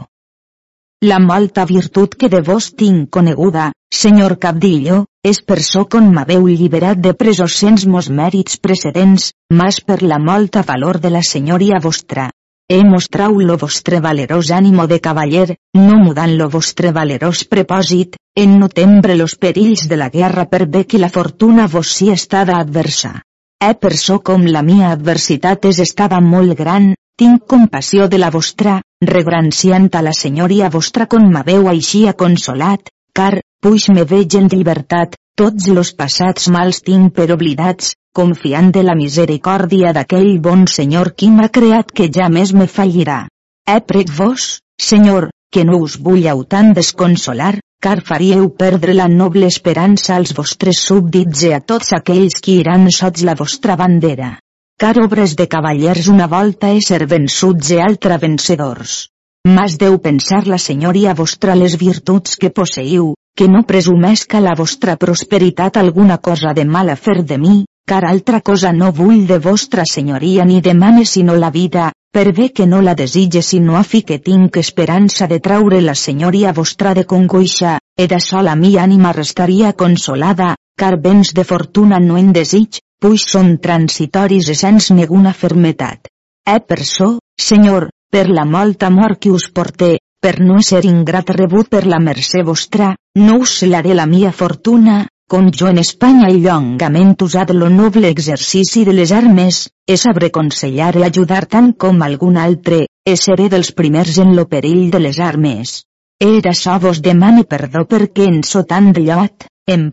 La molta virtut que de vos tinc coneguda, senyor Cabdillo, és per so con m'haveu lliberat de presos sens mos mèrits precedents, mas per la molta valor de la senyoria vostra. He mostrau lo vostre valerós ànimo de cavaller, no mudant lo vostre valerós prepòsit, en no tembre los perills de la guerra per bé que la fortuna vos si estada adversa. He per so com la mia adversitat és estada molt gran, tinc compassió de la vostra, regranciant a la senyoria vostra con m'haveu així consolat, car, puix me veig en llibertat, tots los passats mals tinc per oblidats, confiant de la misericòrdia d'aquell bon senyor qui m'ha creat que ja més me fallirà. He prec vos, senyor, que no us vulleu tan desconsolar, car faríeu perdre la noble esperança als vostres súbdits i a tots aquells qui iran sots la vostra bandera. Car obres de cavallers una volta ser vençuts i altra vencedors. Mas deu pensar la senyoria vostra les virtuts que posseiu, que no presumesca la vostra prosperitat alguna cosa de mal a fer de mi, car altra cosa no vull de vostra senyoria ni demane sinó la vida, per bé que no la desitge sinó a fi que tinc esperança de traure la senyoria vostra de congoixa, e de sola mi ànima restaria consolada, car béns de fortuna no en desig, puix són transitoris i sens ninguna fermetat. Eh per so, senyor, per la molta amor que us porté, per no ser ingrat rebut per la mercè vostra, no us celaré la mia fortuna, com en Espanya i llongament usat lo noble exercici de les armes, e sabré consellar i ajudar tant com algun altre, seré dels primers en lo perill de les armes. Era so vos demane perdó perquè en so tan llot,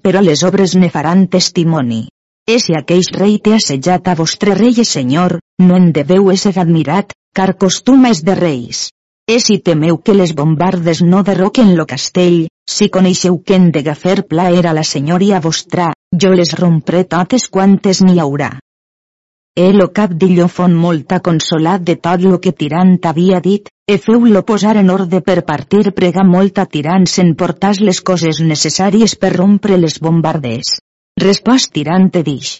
però les obres ne faran testimoni. E si aqueix rei té assetjat a vostre rei i senyor, no en deveu ésser admirat, car costuma és de reis. E si temeu que les bombardes no derroquen lo castell, si coneixeu que en d'agafer plaer a la senyoria vostra, jo les rompré totes quantes n'hi haurà. E lo cap d'illo fon molta consolat de tot lo que Tirant havia dit, e feu-lo posar en ordre per partir prega molta Tirant se'n portàs les coses necessàries per rompre les bombardes. Respost Tirant te dix.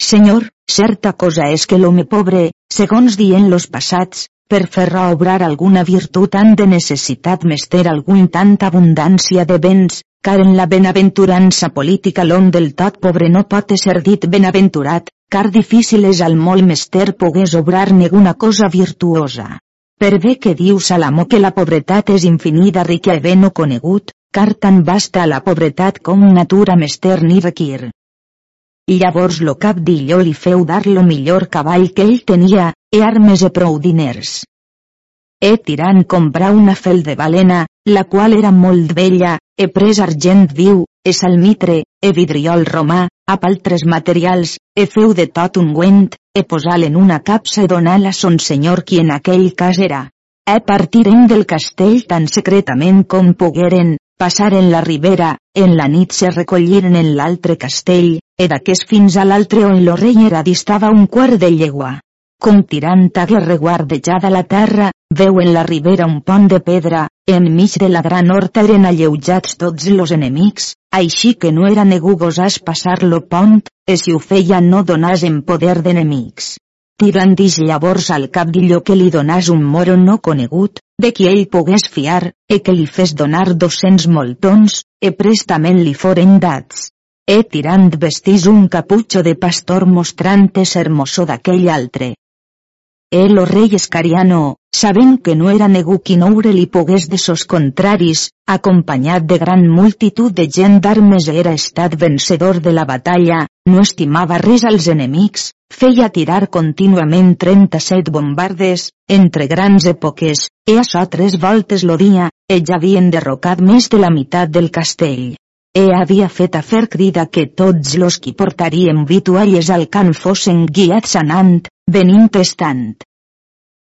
Senyor, certa cosa és que l'home pobre, segons dient los passats, per fer obrar alguna virtut han de necessitat mester algun tanta abundància de béns, car en la benaventurança política l'hom del tot pobre no pot ser dit benaventurat, car difícil és al molt mester pogués obrar ninguna cosa virtuosa. Per bé que diu Salomó que la pobretat és infinida rica i ben no conegut, car tan basta la pobretat com natura mester ni requir. Llavors lo cap d'illó li feu dar lo millor cavall que ell tenia, e armes e prou diners. E tirant comprar una fel de balena, la qual era molt vella, e pres argent viu, e salmitre, e vidriol romà, ap altres materials, e feu de tot un guent, e posal en una capsa e donal a son senyor qui en aquell cas era. E partiren del castell tan secretament com pogueren, passaren la ribera, en la nit se recolliren en l'altre castell, e d'aquest fins a l'altre on lo rei era distava un quart de llegua. Com tirant a reguardejada la terra, veu en la ribera un pont de pedra, enmig de la gran horta eren alleujats tots los enemics, així que no era negu gosàs passar lo pont, e si ho feia no donàs en poder d'enemics. tirant dix llavors al capdillo que li donàs un moro no conegut, de qui ell pogués fiar, e que li fes donar dos-cents moltons, e prestament li foren dats. E tirant vestís un caputxo de pastor mostrant ser hermoso d'aquell altre. El o rei Escariano, sabent que no era negu qui noure li pogués de sos contraris, acompanyat de gran multitud de gent d'armes era estat vencedor de la batalla, no estimava res als enemics, feia tirar contínuament 37 bombardes, entre grans èpoques, e això tres voltes lo dia, ja havien derrocat més de la meitat del castell. E havia fet a fer crida que tots los qui portarien vitualles al camp fossin guiats anant, venint estant.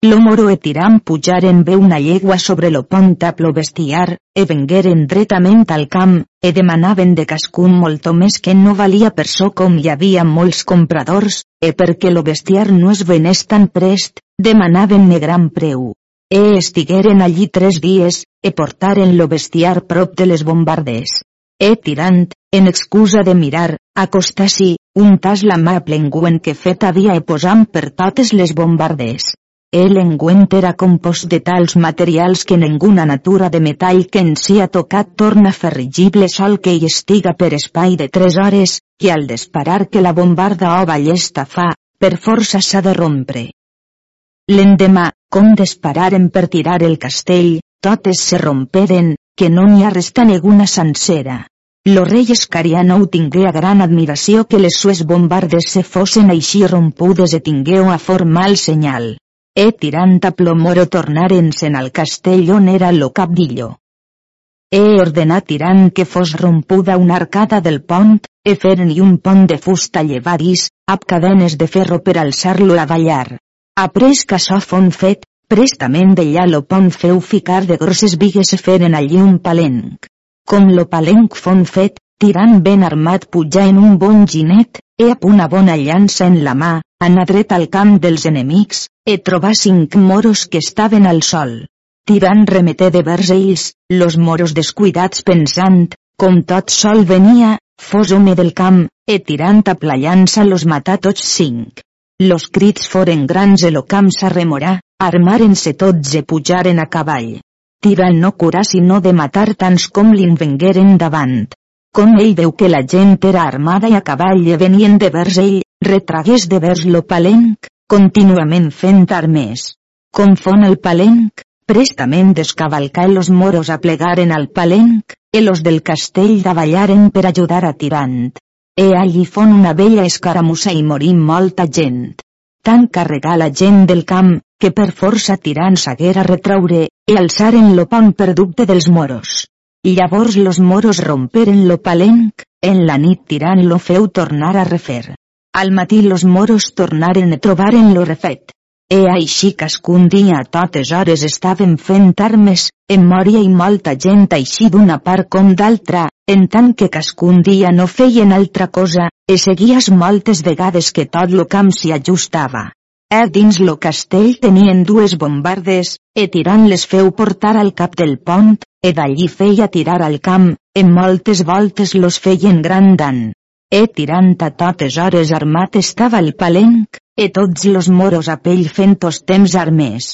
Lo moro e tiram pujaren ve una llegua sobre lo pont lo bestiar, e vengueren dretament al camp, e demanaven de cascun molto més que no valia per so com hi havia molts compradors, e perquè lo bestiar no es venés tan prest, demanaven-ne gran preu. E estigueren allí tres dies, e portaren lo bestiar prop de les bombardes. E tirant, en excusa de mirar, acostà-s'hi, un tas la mà plenguen que fet havia e posant per totes les bombardes. El engüent era compost de tals materials que ninguna natura de metall que en si ha tocat torna ferrigible sol que hi estiga per espai de tres hores, que al disparar que la bombarda o ballesta fa, per força s'ha de rompre. L'endemà, com dispararen per tirar el castell, totes se romperen, que no n'hi ha resta ninguna sencera. Lo rei Escariano tingué a gran admiració que les sues bombardes se fossen així rompudes e tingueu a formal senyal e tirant a plomoro tornaren-se'n al castell on era lo capdillo. He ordenat tirant que fos rompuda una arcada del pont, e feren-hi un pont de fusta llevadís, amb cadenes de ferro per alçar-lo a ballar. Après que això fon fet, prestament d'allà lo pont feu ficar de grosses vigues e feren allí un palenc. Com lo palenc fon fet, tirant ben armat pujar en un bon ginet, e amb una bona llança en la mà, anar dret al camp dels enemics, e trobar cinc moros que estaven al sol. Tirant remeté de vers ells, los moros descuidats pensant, com tot sol venia, fos home del camp, e tirant a playant-se los matà tots cinc. Los crits foren grans e lo camp s'arremorà, armaren-se tots e pujaren a cavall. Tirant no curà sinó de matar tants com li'n vengueren davant. Com ell veu que la gent era armada i a cavall i venien de vers ell, retragués de vers lo palenc, contínuament fent armes. Com fon el palenc, prestament descavalcar los moros a plegaren al palenc, e los del castell davallaren per ajudar a tirant. E allí fon una vella escaramussa i morí molta gent. Tant carregar la gent del camp, que per força tirant s'haguera retraure, e alçaren lo pont per dubte dels moros. Llavors los moros romperen lo palenc, en la nit tirant lo feu tornar a refer. Al matí los moros tornaren a trobaren lo refet. E així cascun dia a totes hores estaven fent armes, en moria i molta gent així d'una part com d'altra, en tant que cascun dia no feien altra cosa, e seguies moltes vegades que tot lo camp s'hi ajustava. E dins lo castell tenien dues bombardes, e tirant les feu portar al cap del pont, e d'allí feia tirar al camp, en moltes voltes los feien gran dan e tirant a totes hores armat estava el palenc, e tots los moros a pell fent os temps armés.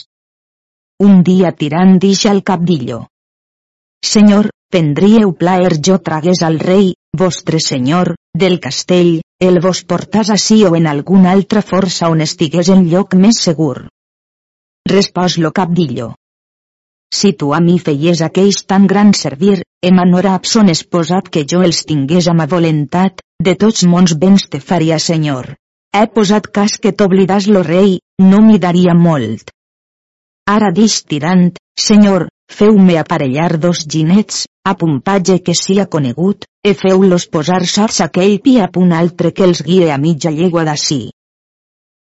Un dia tirant dixa al capdillo. Senyor, prendríeu plaer jo tragués al rei, vostre senyor, del castell, el vos portàs ací o en alguna altra força on estigués en lloc més segur. Respòs lo capdillo. Si tu a mi feies aquells tan gran servir, em honorab son esposat que jo els tingués a voluntat, de tots mons béns te faria senyor. He posat cas que t'oblidas lo rei, no m'hi daria molt. Ara dix tirant, senyor, feu-me aparellar dos ginets, a pompatge que sia conegut, e feu-los posar sorts aquell pi a un altre que els guie a mitja llegua d'ací.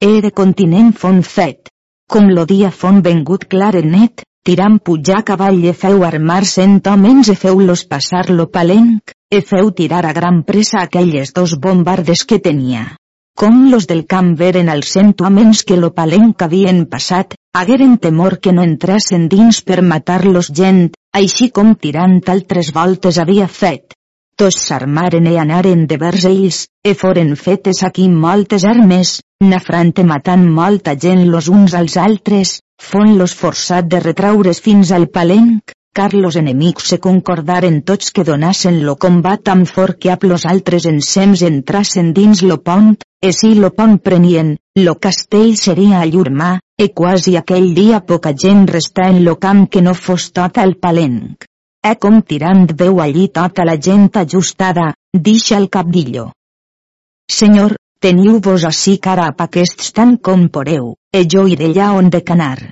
De continent font fet. Com lo dia font vengut clar en net, tirant pujar cavall e feu armar cent homes e feu-los passar lo palenc, e feu tirar a gran pressa aquelles dos bombardes que tenia. Com los del camp veren als cent homes que lo palenc havien passat, hagueren temor que no entrassen dins per matar-los gent, així com tirant altres voltes havia fet. tots s'armaren e anaren de vers ells, e foren fetes aquí moltes armes, nafrante matant molta gent los uns als altres, fon-los forçat de retraure's fins al palenc, car los enemics se concordaren tots que donassen lo combat amb fort que ap los altres ensems entrassen dins lo pont, e si lo pont prenien, lo castell seria a llur mà, e quasi aquell dia poca gent restà en lo camp que no fos tot el palenc. E com tirant veu allí tota la gent ajustada, dixa el capdillo. Senyor, teniu vos ací cara a aquests tant com poreu, e jo iré allà on de canar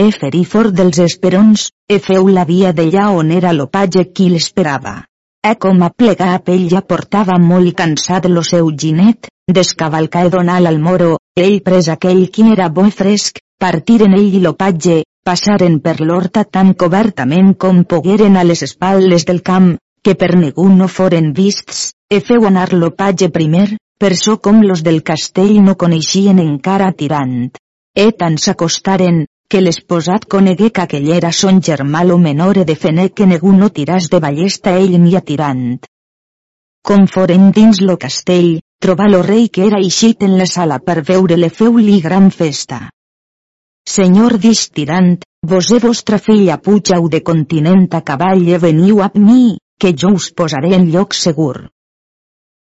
e ferí fort dels esperons, e feu la via d'allà on era l'opatge qui l'esperava. E com a plegar a pell ja portava molt cansat lo seu ginet, descavalcar e donar al moro, ell pres aquell qui era bo i fresc, partiren ell i l'opatge, passaren per l'horta tan cobertament com pogueren a les espatles del camp, que per ningú no foren vists, e feu anar l'opatge primer, per so com los del castell no coneixien encara tirant. E tant s'acostaren, que l'esposat conegué que aquell era son germà lo menor de fener que ningú no tiràs de ballesta ell ni atirant. Com foren dins lo castell, trobà lo rei que era eixit en la sala per veure-le feu-li gran festa. Senyor dix tirant, vos e vostra filla pujau de continent a cavall e veniu a mi, que jo us posaré en lloc segur.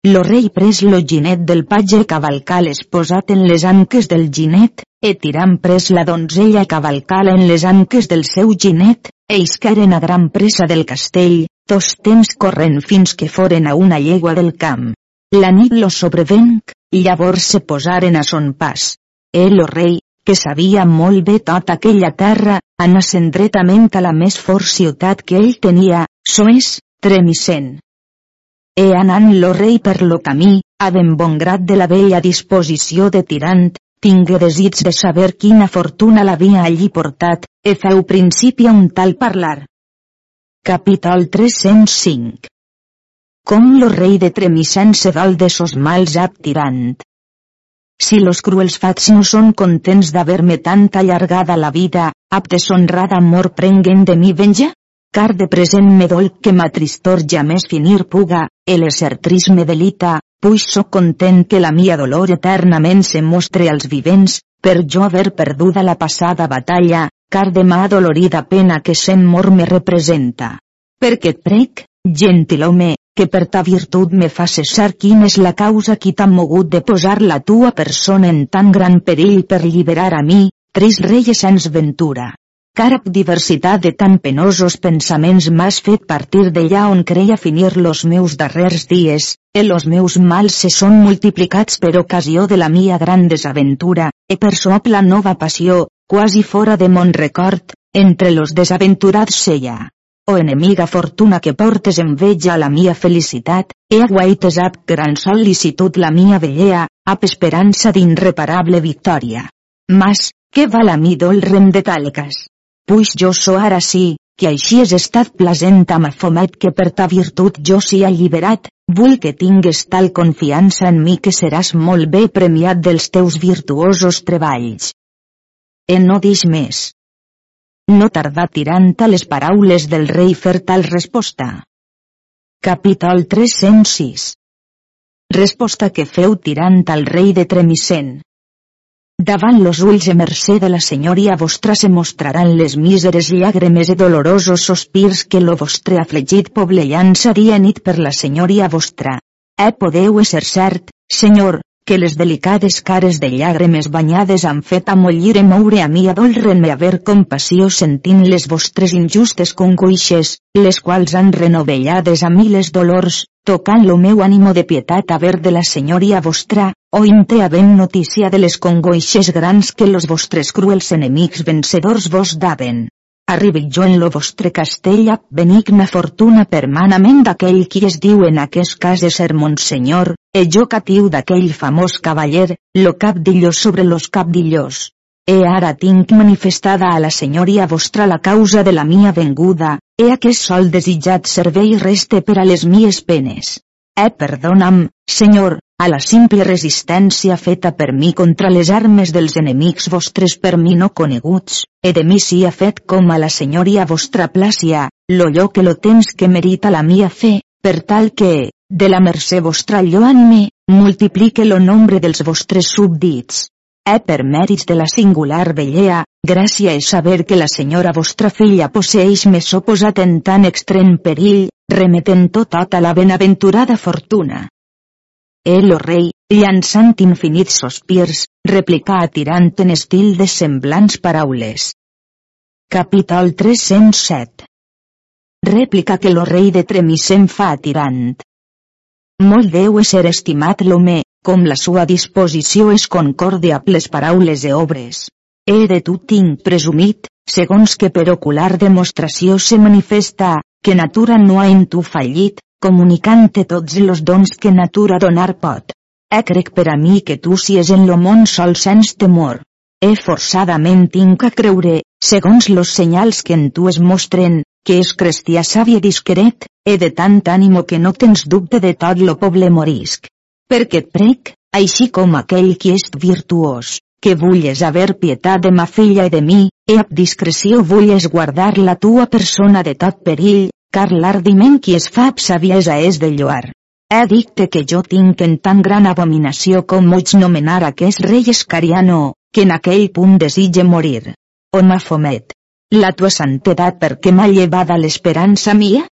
Lo rei pres lo ginet del patge cavalcal esposat en les anques del ginet, e tirant pres la donzella cavalcala en les anques del seu ginet, e isqueren a gran pressa del castell, dos temps corren fins que foren a una llegua del camp. La nit lo sobrevenc, llavors se posaren a son pas. E lo rei, que sabia molt bé tota aquella terra, anà dretament a la més fort ciutat que ell tenia, soes, Tremissent. E anant lo rei per lo camí, ben bon grat de la bella disposició de tirant, tingué desig de saber quina fortuna l'havia allí portat, e feu principi a un tal parlar. Capítol 305 Com lo rei de Tremissant se val de sos mals ab tirant. Si los cruels fats no són contents d'haver-me tant allargada la vida, ab deshonrada amor prenguen de mi venja? Car de present me dol que ma tristor més finir puga, el ser trist me delita, puix so content que la mia dolor eternament se mostre als vivents, per jo haver perduda la passada batalla, car de ma dolorida pena que sem mor me representa. Perquè et prec, gentil home, que per ta virtut me fa cessar quina és la causa qui t'ha mogut de posar la tua persona en tan gran perill per liberar a mi, trist rei sens ventura. Carap diversitat de tan penosos pensaments m'has fet partir d'allà on creia finir los meus darrers dies, e los meus mals se són multiplicats per ocasió de la mia gran desaventura, e per sop la nova passió, quasi fora de mon record, entre los desaventurats seia. O enemiga fortuna que portes enveja a la mia felicitat, e aguaites ab gran sol·licitud la mia vellea, ab esperança d'inreparable victòria. Mas, què val a mi dol rem de talcas? Puix jo so ara sí, que així és estat plasent amb afomet que per ta virtut jo si alliberat, vull que tingues tal confiança en mi que seràs molt bé premiat dels teus virtuosos treballs. E no dix més. No tardà tirant a les paraules del rei fer tal resposta. Capítol 306 Resposta que feu tirant al rei de Tremissent. Davant los ulls e mercè de la senyoria vostra se mostraran les míseres llàgrimes e dolorosos sospirs que lo vostre afligit poble llança dia nit per la senyoria vostra. Eh podeu ser cert, senyor, que les delicades cares de llàgrimes banyades han fet amollir e moure a mi a dolren-me haver compassió sentint les vostres injustes congoixes, les quals han renovellades a mi les dolors, tocant lo meu ànimo de pietat haver de la senyoria vostra, o inte havent notícia de les congoixes grans que los vostres cruels enemics vencedors vos daven. Arribi jo en lo vostre castell a benigna fortuna permanament d'aquell qui es diu en aquest cas de ser Monsenyor, e jo catiu d'aquell famós cavaller, lo capdilló sobre los capdillós. E ara tinc manifestada a la senyoria vostra la causa de la mia venguda, e aquest sol desitjat servei reste per a les mies penes. Eh perdona'm, senyor, a la simple resistència feta per mi contra les armes dels enemics vostres per mi no coneguts, e de mi si ha fet com a la senyoria vostra plàcia, lo lloc que lo temps que merita la mia fe, per tal que, de la mercè vostra lloant-me, multiplique lo nombre dels vostres súbdits. E per mèrits de la singular vellea, gràcia és saber que la senyora vostra filla posseix so posat en tan extrem perill, remetent tot a la benaventurada fortuna. El o rei, llançant infinits sospirs, replicà atirant en estil de semblants paraules. Capítol 307 Rèplica que lo rei de Tremissem fa atirant. Molt deu ser estimat l'home, com la sua disposició és concòrdia amb les paraules e obres. He de tu tinc presumit, segons que per ocular demostració se manifesta, que natura no ha en tu fallit, comunicant-te tots los dons que natura donar pot. E crec per a mi que tu si és en lo món sol sens temor. E forçadament tinc a creure, segons los senyals que en tu es mostren, que és cristià savi i discret, e de tant ànimo que no tens dubte de tot lo poble morisc. Perquè et prec, així com aquell qui és virtuós, que vulles haver pietat de ma filla i de mi, e amb discreció vulles guardar la tua persona de tot perill, car l'ardiment qui es fa amb saviesa és de lloar. He dicte que jo tinc en tan gran abominació com moig nomenar aquest rei escariano, que en aquell punt desitge morir. O Mafomet, la tua santedat perquè m'ha llevada l'esperança mia?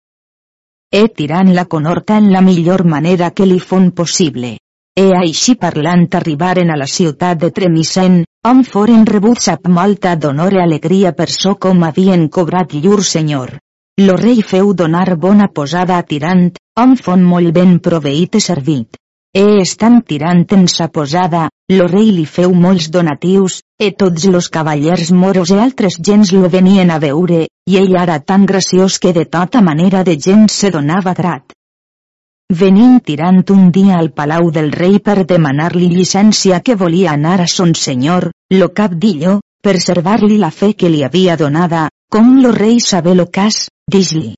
He tirant la conorta en la millor manera que li fon possible. E així parlant arribaren a la ciutat de Tremisen, on foren rebuts amb molta d'honor i alegria per so com havien cobrat llur senyor. Lo rei feu donar bona posada a tirant, on fon molt ben proveït i servit. E estant tirant en sa posada, lo rei li feu molts donatius, e tots los cavallers moros e altres gens lo venien a veure, i ell era tan graciós que de tota manera de gent se donava grat. Venint tirant un dia al palau del rei per demanar-li llicència que volia anar a son senyor, lo cap d'illo, per servar-li la fe que li havia donada, com lo rei sabe lo cas, dix-li.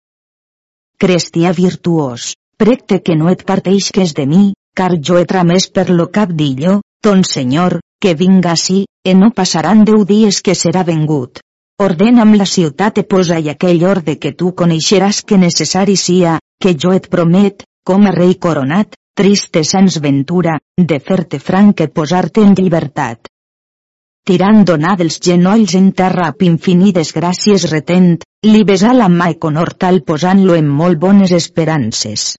Cristià virtuós, precte que no et parteixques de mi, car jo he tramès per lo cap d'illo, ton senyor, que vinga ací, e no passaran deu dies que serà vengut. Ordena'm la ciutat e posa i aquell orde que tu coneixeràs que necessari sia, que jo et promet, com a rei coronat, triste sens ventura, de fer-te franc e posar-te en llibertat. Tirant donar dels genolls en terra amb infinides gràcies retent, li besà la mà i conortal posant-lo en molt bones esperances.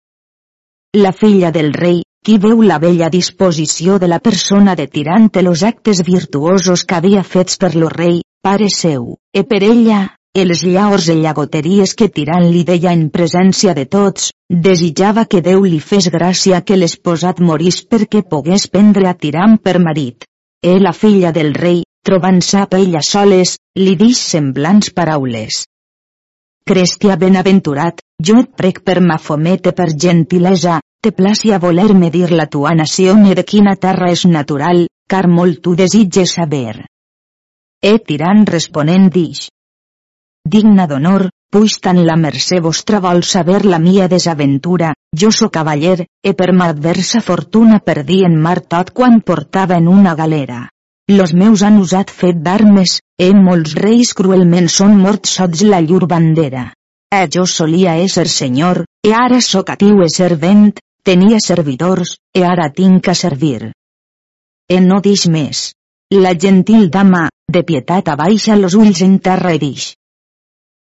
La filla del rei, qui veu la bella disposició de la persona de tirant los actes virtuosos que havia fets per lo rei, pare seu, e per ella, els llaors i llagoteries que tirant li deia en presència de tots, desitjava que Déu li fes gràcia que l'esposat morís perquè pogués prendre a tirant per marit. E la filla del rei, trobant-se a ella soles, li dix semblants paraules. Cristià benaventurat, jo et prec per ma fomete per gentilesa, te placi a voler-me dir la tua i de quina terra és natural, car molt tu desitges saber. E tirant responent dix. Digna d'honor, puix tant la mercè vostra vol saber la mia desaventura, jo so cavaller, e per ma adversa fortuna perdí en mar tot quan portava en una galera. Los meus han usat fet d'armes, e molts reis cruelment són morts sots la llur bandera. E jo solia ésser senyor, e ara soc atiu e servent, Tenia servidors, e ara tinc a servir. E no dix més. La gentil dama, de pietat abaixa los ulls en terra i dix.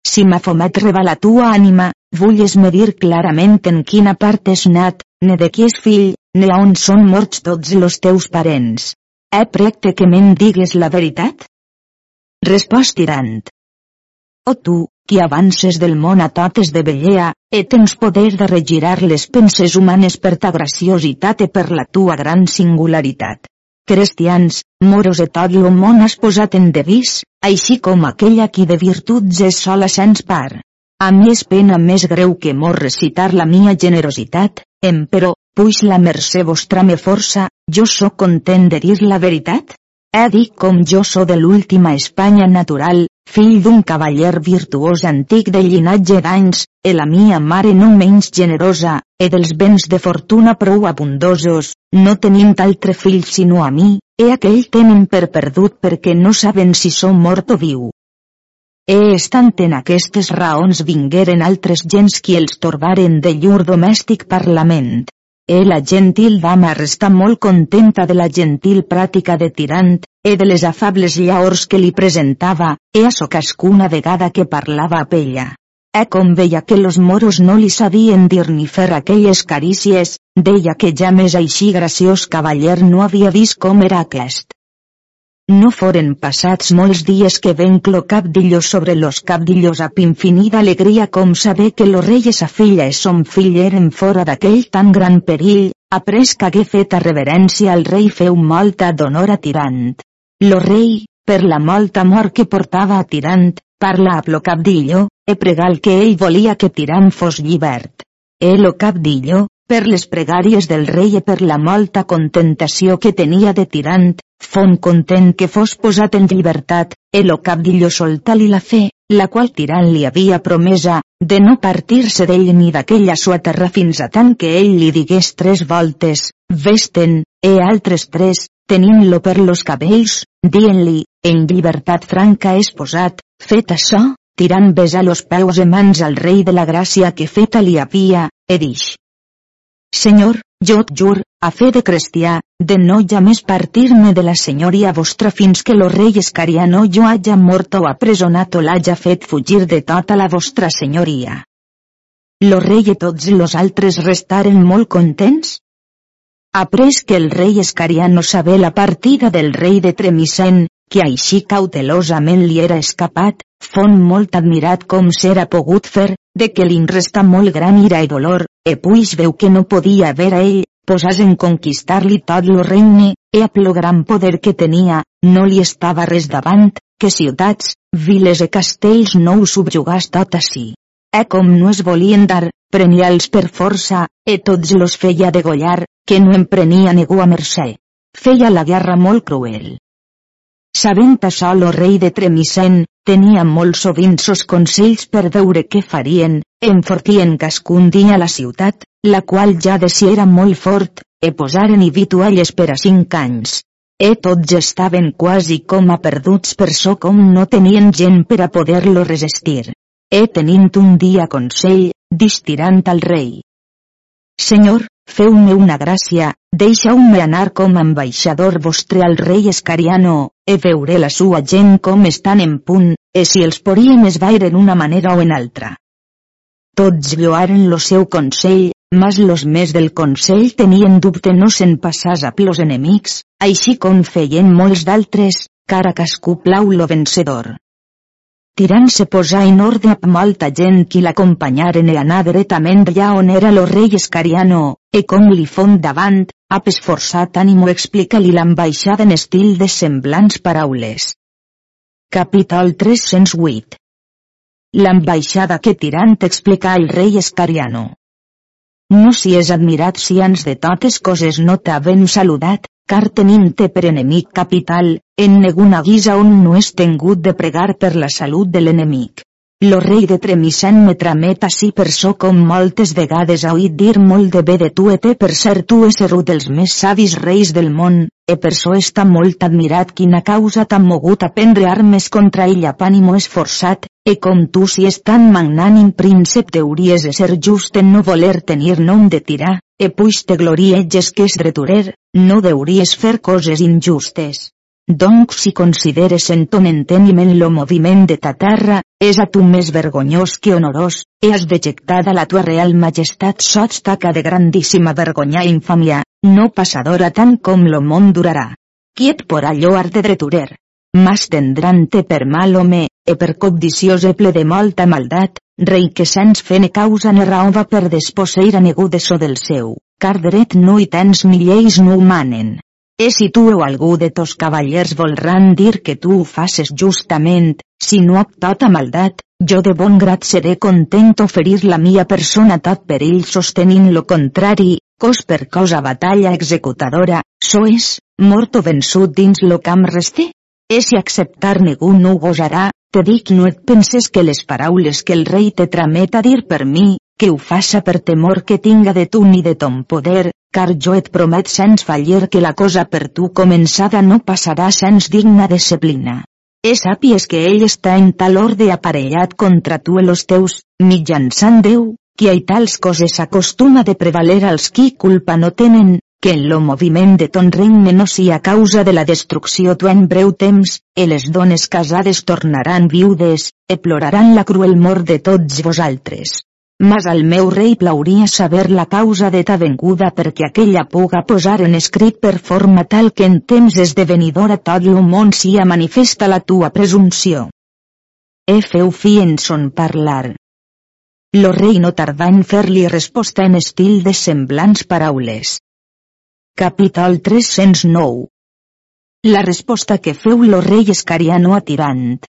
Si m'ha fomet reba la tua ànima, vulles me dir clarament en quina part és nat, ne de qui és fill, ne on són morts tots los teus parents. He precte que me'n digues la veritat? Respost tirant. O tu, qui avances del món a totes de vellea, e tens poder de regirar les penses humanes per ta graciositat e per la tua gran singularitat. Cristians, moros e tot lo món has posat en devís, així com aquella qui de virtuts és sola sens par. A mi és pena més greu que mor recitar la mia generositat, però, puix la mercè vostra me força, jo sóc content de dir la veritat? He dit com jo so de l'última Espanya natural, fill d'un cavaller virtuós antic de llinatge d'anys, e la mia mare no menys generosa, e dels béns de fortuna prou abundosos, no tenint altre fill sinó a mi, e aquell tenen per perdut perquè no saben si som mort o viu. E estant en aquestes raons vingueren altres gens qui els torbaren de llur domèstic parlament. E la gentil dama resta molt contenta de la gentil pràtica de tirant, e de les afables llaors que li presentava, e a so cascuna vegada que parlava a ella. E com veia que los moros no li sabien dir ni fer aquelles carícies, deia que ja més així graciós cavaller no havia vist com era aquest. No foren passats molts dies que venc lo capdillo sobre los capdillos amb infinida alegria com saber que lo rei sa filla e son fill eren fora d'aquell tan gran perill, après que fet a reverència al rei feu molta d'honor a Tirant. Lo rei, per la molta amor que portava a Tirant, parla a lo capdillo, e pregal que ell volia que Tirant fos llibert. E lo capdillo, per les pregàries del rei e per la molta contentació que tenia de Tirant, fon content que fos posat en llibertat, e lo capdillo solta-li la fe, la qual Tirant li havia promesa, de no partir-se d'ell ni d'aquella sua terra fins a tant que ell li digués tres voltes, vesten, e altres tres, tenint-lo per los cabells, dient-li, en llibertat franca és posat, fet això, tirant besar los peus e mans al rei de la gràcia que feta li havia, e dix. Senyor, jo et jur, a fe de cristià, de no ja més partir-me de la senyoria vostra fins que lo rei escariano jo haja mort o apresonat o l'haja fet fugir de tota la vostra senyoria. Lo rei i tots los altres restaren molt contents? Après que el rei escariano sabé la partida del rei de Tremisen, que així cautelosament li era escapat, fon molt admirat com s'era pogut fer, de que li resta molt gran ira i dolor, e puix veu que no podia haver a ell, posàs en conquistar-li tot lo regne, e a plo gran poder que tenia, no li estava res davant, que ciutats, viles e castells no ho subjugàs tot així. E com no es volien dar, prenia-los per força, e tots los feia degollar, que no em prenia ningú a mercè. Feia la guerra molt cruel. Sabent això lo rei de Tremisen, tenia molt sovint sos consells per veure què farien, enfortien cascun dia la ciutat, la qual ja de si era molt fort, e posaren i vitualles per a cinc anys. E tots estaven quasi com a perduts per so com no tenien gent per a poder-lo resistir. E tenint un dia consell, distirant al rei. Senyor, Feu-me una gràcia, deixeu-me anar com ambaixador vostre al rei Escariano, e veuré la sua gent com estan en punt, e si els podíem es vairen una manera o en altra. Tots lloaren lo seu consell, mas los més del consell tenien dubte no se'n passàs a plos enemics, així com feien molts d'altres, cara cascú plau lo vencedor. Tirant se posà en ordre amb molta gent qui l'acompanyaren e anar dretament allà on era lo rei Escariano, e com li fon davant, ap esforçat ànimo explica-li l'ambaixada en estil de semblants paraules. Capítol 308 L'ambaixada que Tirant explica al rei Escariano. No si és admirat si ans de totes coses no t'havem saludat, car tenim-te per enemic capital, en neguna guisa on no és tengut de pregar per la salut de l'enemic. Lo rei de Tremisen me tramet així per so com moltes vegades ha oït dir molt de bé de tu e té per ser tu ésser un dels més savis reis del món, e per so està molt admirat quina causa t'ha mogut a prendre armes contra ell a pànimo esforçat, e com tu si és tan magnànim príncep deuries de ser just en no voler tenir nom de tirar, e puix te glorieges que és dreturer, no deuries fer coses injustes. Donc si consideres en ton enteniment lo moviment de ta terra, és a tu més vergonyós que honorós, e has dejectada la tua real majestat sots taca de grandíssima vergonya i infamia, no passadora tant com lo món durarà. Qui et por allò art de dreturer? Mas tendrante per mal home, e per codiciós e ple de molta maldat, rei que sens fene causa ne raó va per desposseir a negu de so del seu, car dret no hi tens ni lleis no humanen. E si tu o algú de tos cavallers volran dir que tu ho faces justament, si no amb tota maldat, jo de bon grat seré content oferir la mia persona tot per ell sostenint lo contrari, cos per cosa batalla executadora, so és, mort o vençut dins lo camp reste? E si acceptar ningú no ho gosarà, te dic no et penses que les paraules que el rei te tramet a dir per mi, que ho faça per temor que tinga de tu ni de ton poder, car jo et promet sens fallir que la cosa per tu començada no passarà sens digna disciplina. E sàpies que ell està en tal orde aparellat contra tu i los teus, mitjançant Déu, que a tals coses acostuma de prevaler als qui culpa no tenen, que en lo moviment de ton regne no sia causa de la destrucció tu en breu temps, e les dones casades tornaran viudes, e ploraran la cruel mort de tots vosaltres. Mas al meu rei plauria saber la causa de ta venguda perquè aquella puga posar en escrit per forma tal que en temps esdevenidora tot lo món sia manifesta la tua presumpció. E feu fi en son parlar. Lo rei no tardà en fer-li resposta en estil de semblants paraules. Capítol 309 La resposta que feu lo rei Escariano a Tirant.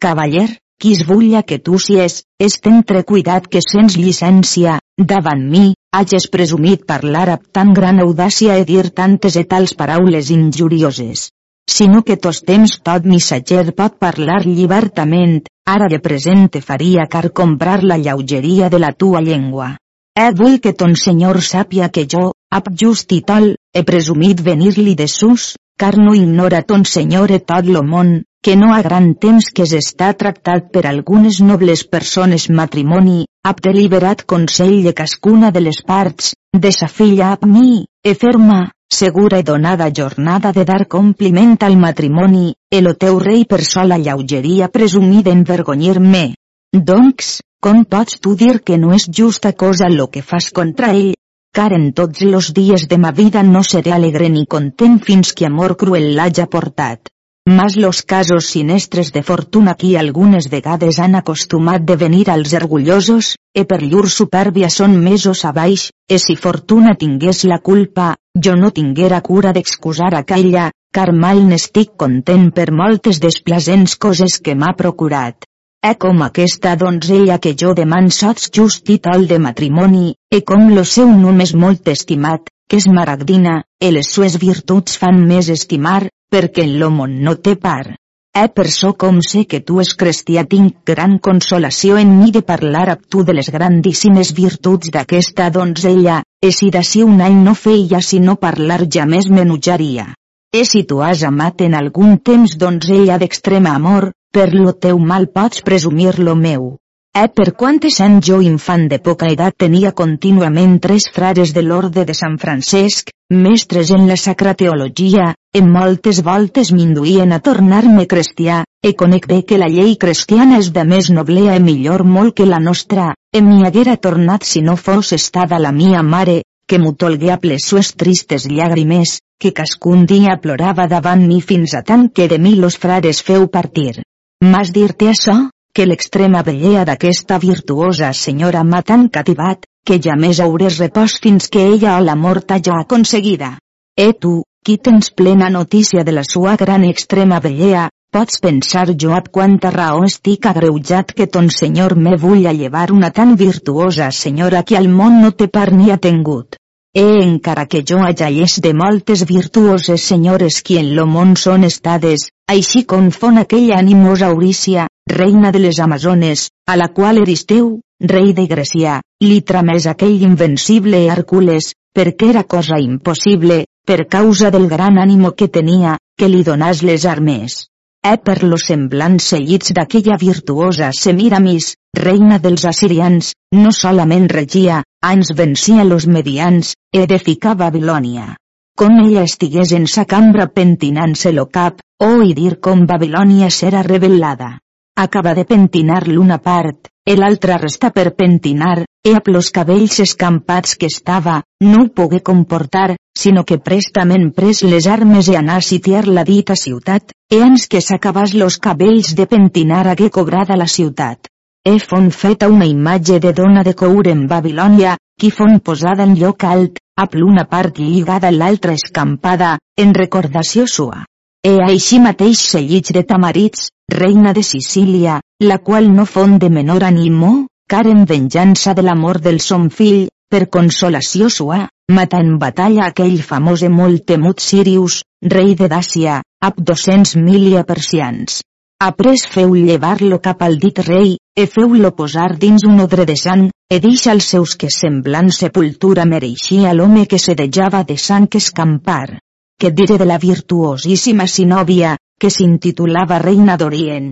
Cavaller, qui es vulla que tu sies, és tentre cuidat que sens llicència, davant mi, hages presumit parlar amb tan gran audàcia e dir tantes e tals paraules injurioses. Sinó que tos temps tot missatger pot parlar llibertament, ara de present te faria car comprar la lleugeria de la tua llengua. Eh vull que ton senyor sàpia que jo, ap just i tal, he presumit venir-li de sus, car no ignora ton senyor e tot lo món, que no ha gran temps que s'està tractat per algunes nobles persones matrimoni, ap deliberat consell de cascuna de les parts, de sa filla ap mi, e ferma, segura i donada jornada de dar compliment al matrimoni, el teu rei per sola lleugeria presumir d'envergonyir-me. Doncs, com pots tu dir que no és justa cosa lo que fas contra ell? Car en tots los dies de ma vida no seré alegre ni content fins que amor cruel l'haja portat. Mas los casos sinestres de fortuna qui algunes vegades han acostumat de venir als orgullosos, e per llur supèrbia són mesos a baix, e si fortuna tingués la culpa, jo no tinguera cura d'excusar aquella, car mal n'estic content per moltes desplacents coses que m'ha procurat. E com aquesta donzella que jo deman sots just títol de matrimoni, e com lo seu nom és molt estimat, que és maragdina, e les sues virtuts fan més estimar, perquè en món no té par. Eh per so com sé que tu és cristià tinc gran consolació en mi de parlar amb tu de les grandíssimes virtuts d'aquesta donzella, e si d'ací un any no feia sinó parlar ja més m'enujaria. E si tu has amat en algun temps donzella d'extrema amor, per lo teu mal pots presumir lo meu. Eh per quantes anys jo infant de poca edat tenia contínuament tres frares de l'orde de Sant Francesc, mestres en la sacra teologia, en moltes voltes m'induïen a tornar-me cristià, e conec bé que la llei cristiana és de més noblea e millor molt que la nostra, e m'hi haguera tornat si no fos estada la mia mare, que m'ho tolgué a les sues tristes llàgrimes, que cascun dia plorava davant mi fins a tant que de mi los frares feu partir. Mas dir-te això? Que l'extrema bellea d'aquesta virtuosa senyora m'ha tan cativat, que ja més haurés repòs fins que ella o la mort ja aconseguida. E tu, qui tens plena notícia de la sua gran extrema bellea, pots pensar jo ab quanta raó estic agreujat que ton senyor me vull llevar una tan virtuosa senyora que al món no té par ni ha tingut. E encara que jo allàs de moltes virtuoses senyores qui en lo món són estades, així confon aquella animosa Aurícia, reina de les Amazones, a la qual Eristeu, rei de Grècia, li tramés aquell invencible Hèrcules, perquè era cosa impossible, per causa del gran ànimo que tenia, que li donàs les armes. E per los semblants seguits d'aquella virtuosa Semiramis, reina dels assirians, no solament regia, ans vencia los medians, edifica Babilònia. Com ella estigués en sa cambra pentinant-se lo cap, o oh, i dir com Babilònia serà revelada acaba de pentinar l'una part, e l'altra resta per pentinar, e amb los cabells escampats que estava, no ho pogué comportar, sinó que prestament pres les armes e anà a sitiar la dita ciutat, e ans que s'acabàs los cabells de pentinar hagué cobrada la ciutat. E fon feta una imatge de dona de cour en Babilònia, qui fon posada en lloc alt, amb l'una part lligada l'altra escampada, en recordació sua. E així mateix sellits de tamarits, reina de Sicília, la qual no fon de menor animo, car en venjança de l'amor del son fill, per consolació sua, mata en batalla aquell famós i molt temut Sirius, rei de Dàcia, amb 200.000 persians. Après feu llevar-lo cap al dit rei, e feu-lo posar dins un odre de sang, e dix als seus que semblant sepultura mereixia l'home que se dejava de sang escampar. Que dire de la virtuosíssima Sinòvia, que s'intitulava Reina d'Orient.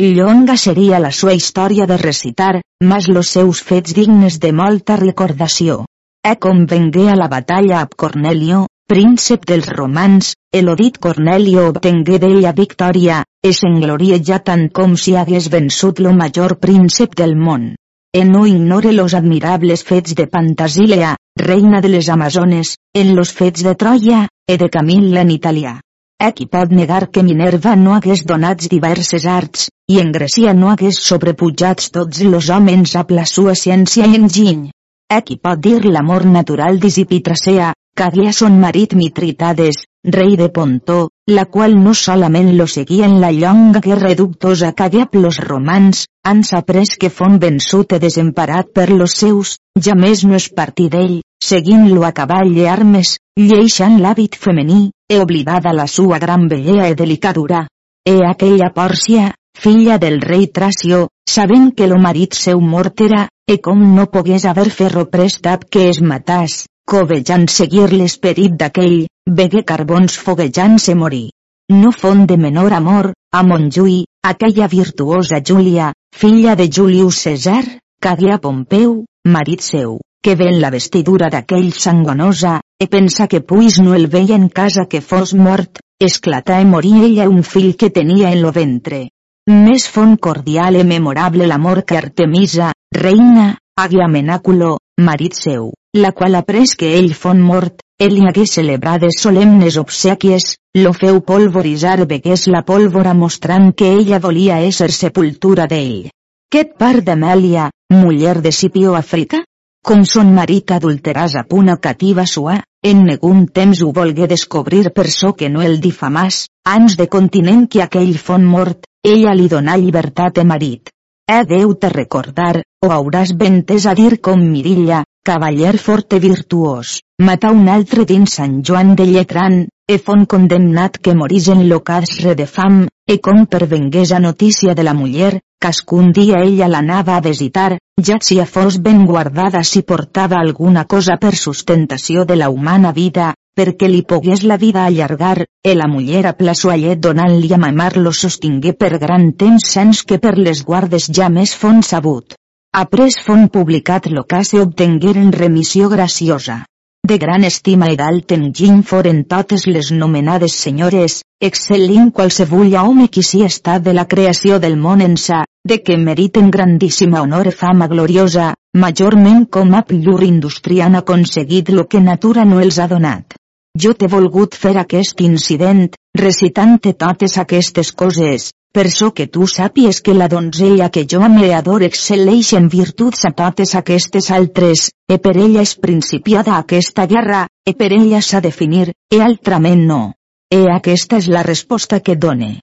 Llonga seria la sua història de recitar, mas los seus fets dignes de molta recordació. E convengué a la batalla amb Cornelio, príncep dels romans, elodit Cornelio obtengué d'ella victòria, es engloria ja tant com si hagués vençut lo major príncep del món. E no ignore los admirables fets de Pantasilea, reina de les Amazones, en los fets de Troia, e de Camilla en italià. E qui pot negar que Minerva no hagués donats diverses arts, i en Grècia no hagués sobrepujats tots los homes a la sua ciència i enginy. E qui pot dir l'amor natural d'Isipitracea, que son marit Mitritades, rei de Pontó, la qual no solament lo seguia en la llonga guerra dubtosa que hagué los romans, han après que fon vençut e desemparat per los seus, ja més no és partir d'ell, seguint-lo a cavall i armes, lleixant l'hàbit femení, e oblidada la sua gran bellea e delicadura. E aquella Pòrcia, filla del rei Tracio, sabent que lo marit seu mort era, e com no pogués haver ferro prestat que es matàs, covejant seguir l'esperit d'aquell, vegué carbons foguejant-se morir. No fon de menor amor, a Montjui, aquella virtuosa Júlia, filla de Julius César, cagué a Pompeu, marit seu, que ven la vestidura d'aquell sangonosa, e pensa que puis no el veia en casa que fos mort, esclatà i morí ella un fill que tenia en lo ventre. Més fon cordial i memorable l'amor que Artemisa, reina, hagué Menàculo, marit seu, la qual après que ell fon mort, ell hi hagué celebrades solemnes obsequies, lo feu polvoritzar vegués la pólvora mostrant que ella volia ésser sepultura d'ell. Quet part d'Amèlia, muller de Scipio Africa? Com son marit adulteràs a puna cativa sua, en negun temps ho volgué descobrir per so que no el difamàs, ans de continent que aquell fon mort, ella li donà llibertat de marit. He deu te recordar, o hauràs ventes a dir com Mirilla, cavaller fort i virtuós, matà un altre dins Sant Joan de Lletran, e fon condemnat que morís en l'ocasre de fam, e com pervengués a notícia de la muller, cascun dia ella l'anava a visitar, ja si a fos ben guardada si portava alguna cosa per sustentació de la humana vida, perquè li pogués la vida allargar, e la muller a plaçoallet donant-li a mamar lo sostingué per gran temps sens que per les guardes ja més fon sabut. Après fon publicat l'ocase obtengueren remissió graciosa. De gran estima i d'alt enginy foren totes les nomenades senyores, excel·lint qualsevull home qui si estat de la creació del món ençà, de que meriten grandíssima honor i fama gloriosa, majorment com a llur indústria han aconseguit lo que natura no els ha donat. Jo t'he volgut fer aquest incident, recitant-te totes aquestes coses, per so que tu sàpies que la donzella que jo ame ador excel·leix en virtuts a totes aquestes altres, e per ella és principiada aquesta guerra, e per ella s'ha de finir, e altrament no. E aquesta és la resposta que done.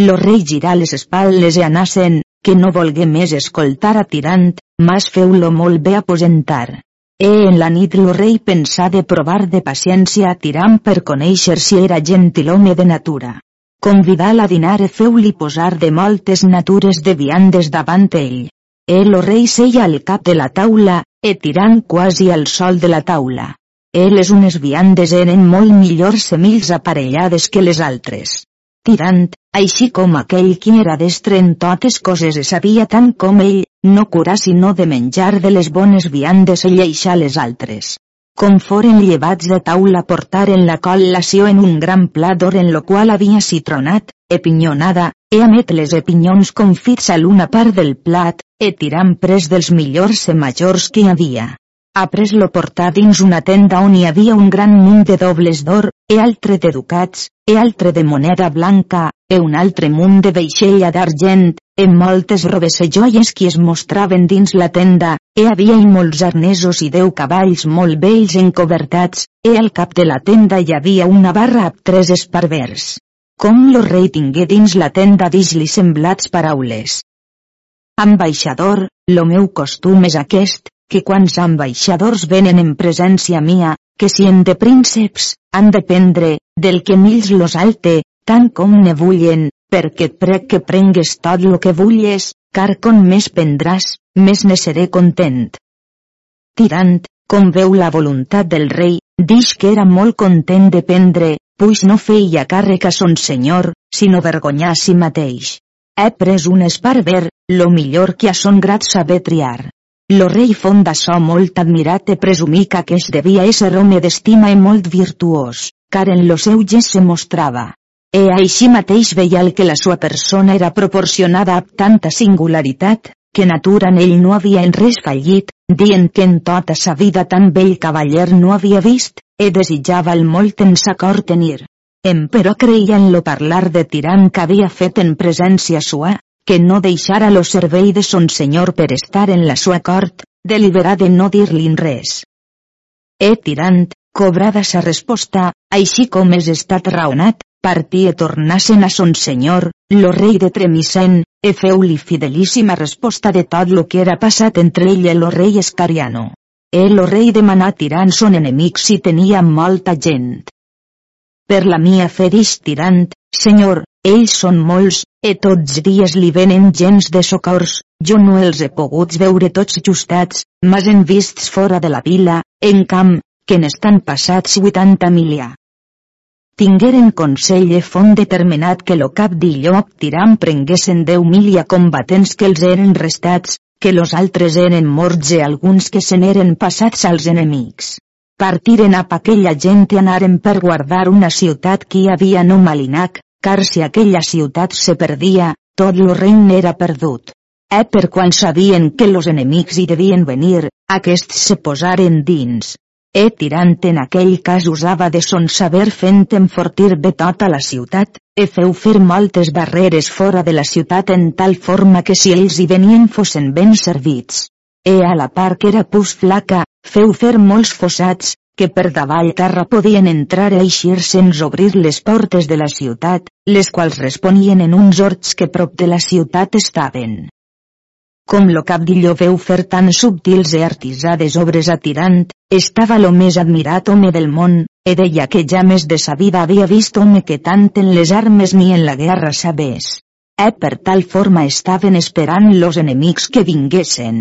Lo rei girà les espatles e anassen, que no volgué més escoltar a Tirant, mas feu-lo molt bé aposentar. E en la nit lo rei pensà de provar de paciència a Tirant per conèixer si era gentilhome de natura. Convidà-la a dinar e feu-li posar de moltes natures de viandes davant ell. El o rei seia al cap de la taula, e tirant quasi al sol de la taula. Elles unes viandes eren molt millors semills aparellades que les altres. Tirant, així com aquell qui era destre en totes coses e sabia tant com ell, no curà sinó de menjar de les bones viandes e lleixar les altres com foren llevats de taula portaren la col·lació en un gran pla d'or en lo qual havia citronat, epinyonada, e amet les epinyons confits a l'una part del plat, e tirant pres dels millors e majors que hi havia. Après lo portà dins una tenda on hi havia un gran munt de dobles d'or, e altre de ducats, e altre de moneda blanca, e un altre munt de veixella d'argent, en moltes robes i joies qui es mostraven dins la tenda, e havia i molts arnesos i deu cavalls molt vells encobertats, e al cap de la tenda hi havia una barra amb tres esparvers. Com lo rei tingué dins la tenda dix-li semblats paraules. Ambaixador, lo meu costum és aquest, que quants ambaixadors venen en presència mia, que si en de prínceps, han de prendre, del que mills los alte, tant com ne vullen, perquè et prec que prengues tot lo que vulles, car com més prendràs, més ne seré content. Tirant, com veu la voluntat del rei, dix que era molt content de prendre, puix no feia càrrec a son senyor, sinó vergonyar a si mateix. He pres un esparver, lo millor que a son grat saber triar. Lo rei fon d'açò molt admirat e presumí aquest devia ésser home d'estima i molt virtuós, car en lo seu gest se mostrava. E així mateix veia el que la sua persona era proporcionada amb tanta singularitat, que natura en ell no havia en res fallit, dient que en tota sa vida tan vell cavaller no havia vist, e desitjava el molt en sa cor tenir. Em però creia en lo parlar de tirant que havia fet en presència sua, que no deixara lo servei de son senyor per estar en la sua cort, deliberar de no dir-li res. E tirant, cobrada sa resposta, així com és estat raonat, partí e tornassen a son senyor, lo rei de Tremisen, e feu-li fidelíssima resposta de tot lo que era passat entre ell i lo rei Escariano. E lo rei demanà tirant son enemic si tenia molta gent. Per la mia fe dix tirant, senyor, ells són molts, e tots dies li venen gens de socors, jo no els he pogut veure tots justats, mas en vists fora de la vila, en camp, que n'estan passats 80 milia tingueren consell e font determinat que lo cap d'Illop tiram prenguessin deu milia combatents que els eren restats, que los altres eren morts i alguns que se n'eren passats als enemics. Partiren a aquella gent i anaren per guardar una ciutat que hi havia no Malinac, car si aquella ciutat se perdia, tot lo regne era perdut. E per quan sabien que los enemics hi devien venir, aquests se posaren dins, E tirant en aquell cas usava de son saber fent enfortir bé tota la ciutat, e feu fer moltes barreres fora de la ciutat en tal forma que si ells hi venien fossin ben servits. E a la part que era pus flaca, feu fer molts fossats, que per davall terra podien entrar i eixir sense obrir les portes de la ciutat, les quals responien en uns horts que prop de la ciutat estaven com lo cabdillo veu fer tan subtils e artisades obres atirant, estava lo més admirat home del món, e deia que ja més de sa vida havia vist home que tant en les armes ni en la guerra sabés. E per tal forma estaven esperant los enemics que vinguessin.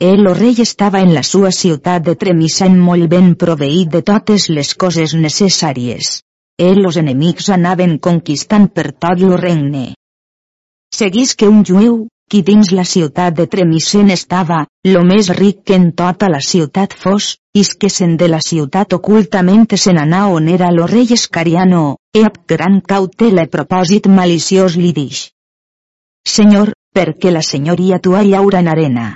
El lo rei estava en la sua ciutat de Tremisen molt ben proveït de totes les coses necessàries. El los enemics anaven conquistant per tot lo regne. Seguís que un jueu, qui dins la ciutat de Tremisen estava, lo més ric que en tota la ciutat fos, isquesen de la ciutat ocultament se n'anà on era lo rei Escariano, e amb gran cautela i propòsit maliciós li dix. Senyor, perquè la senyoria tua llaura en arena.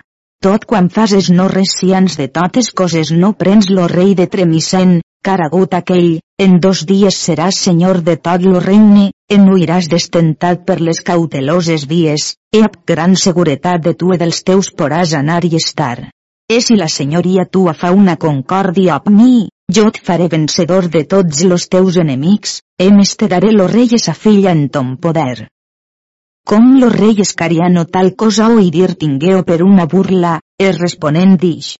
Tot quan fases no recians de totes coses no prens lo rei de Tremisen, car agut aquell, en dos dies seràs senyor de tot lo regne, en huiràs destentat per les cauteloses vies, e amb gran seguretat de tu e dels teus poràs anar i estar. E si la senyoria tua fa una concòrdia amb mi, jo et faré vencedor de tots los teus enemics, e te daré lo rei sa filla en ton poder. Com lo rei escariano tal cosa dir tingueo per una burla, es responent dix.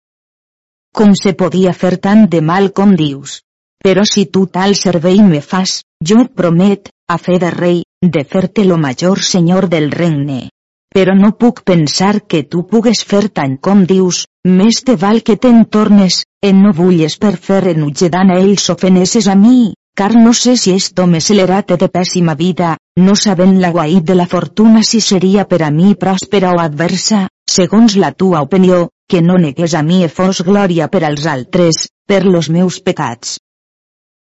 Com se podia fer tant de mal com dius? Però si tu tal servei me fas, jo et promet, a fe de rei, de fer-te lo major senyor del regne. Però no puc pensar que tu pugues fer tant com dius, més te val que te'n tornes, en no vulles per fer enutjadant a ells ofenesses a mi, car no sé si esto me celerate de pèssima vida, no sabent la guait de la fortuna si seria per a mi pròspera o adversa, segons la tua opinió, que no negues a mi e fos glòria per als altres, per los meus pecats.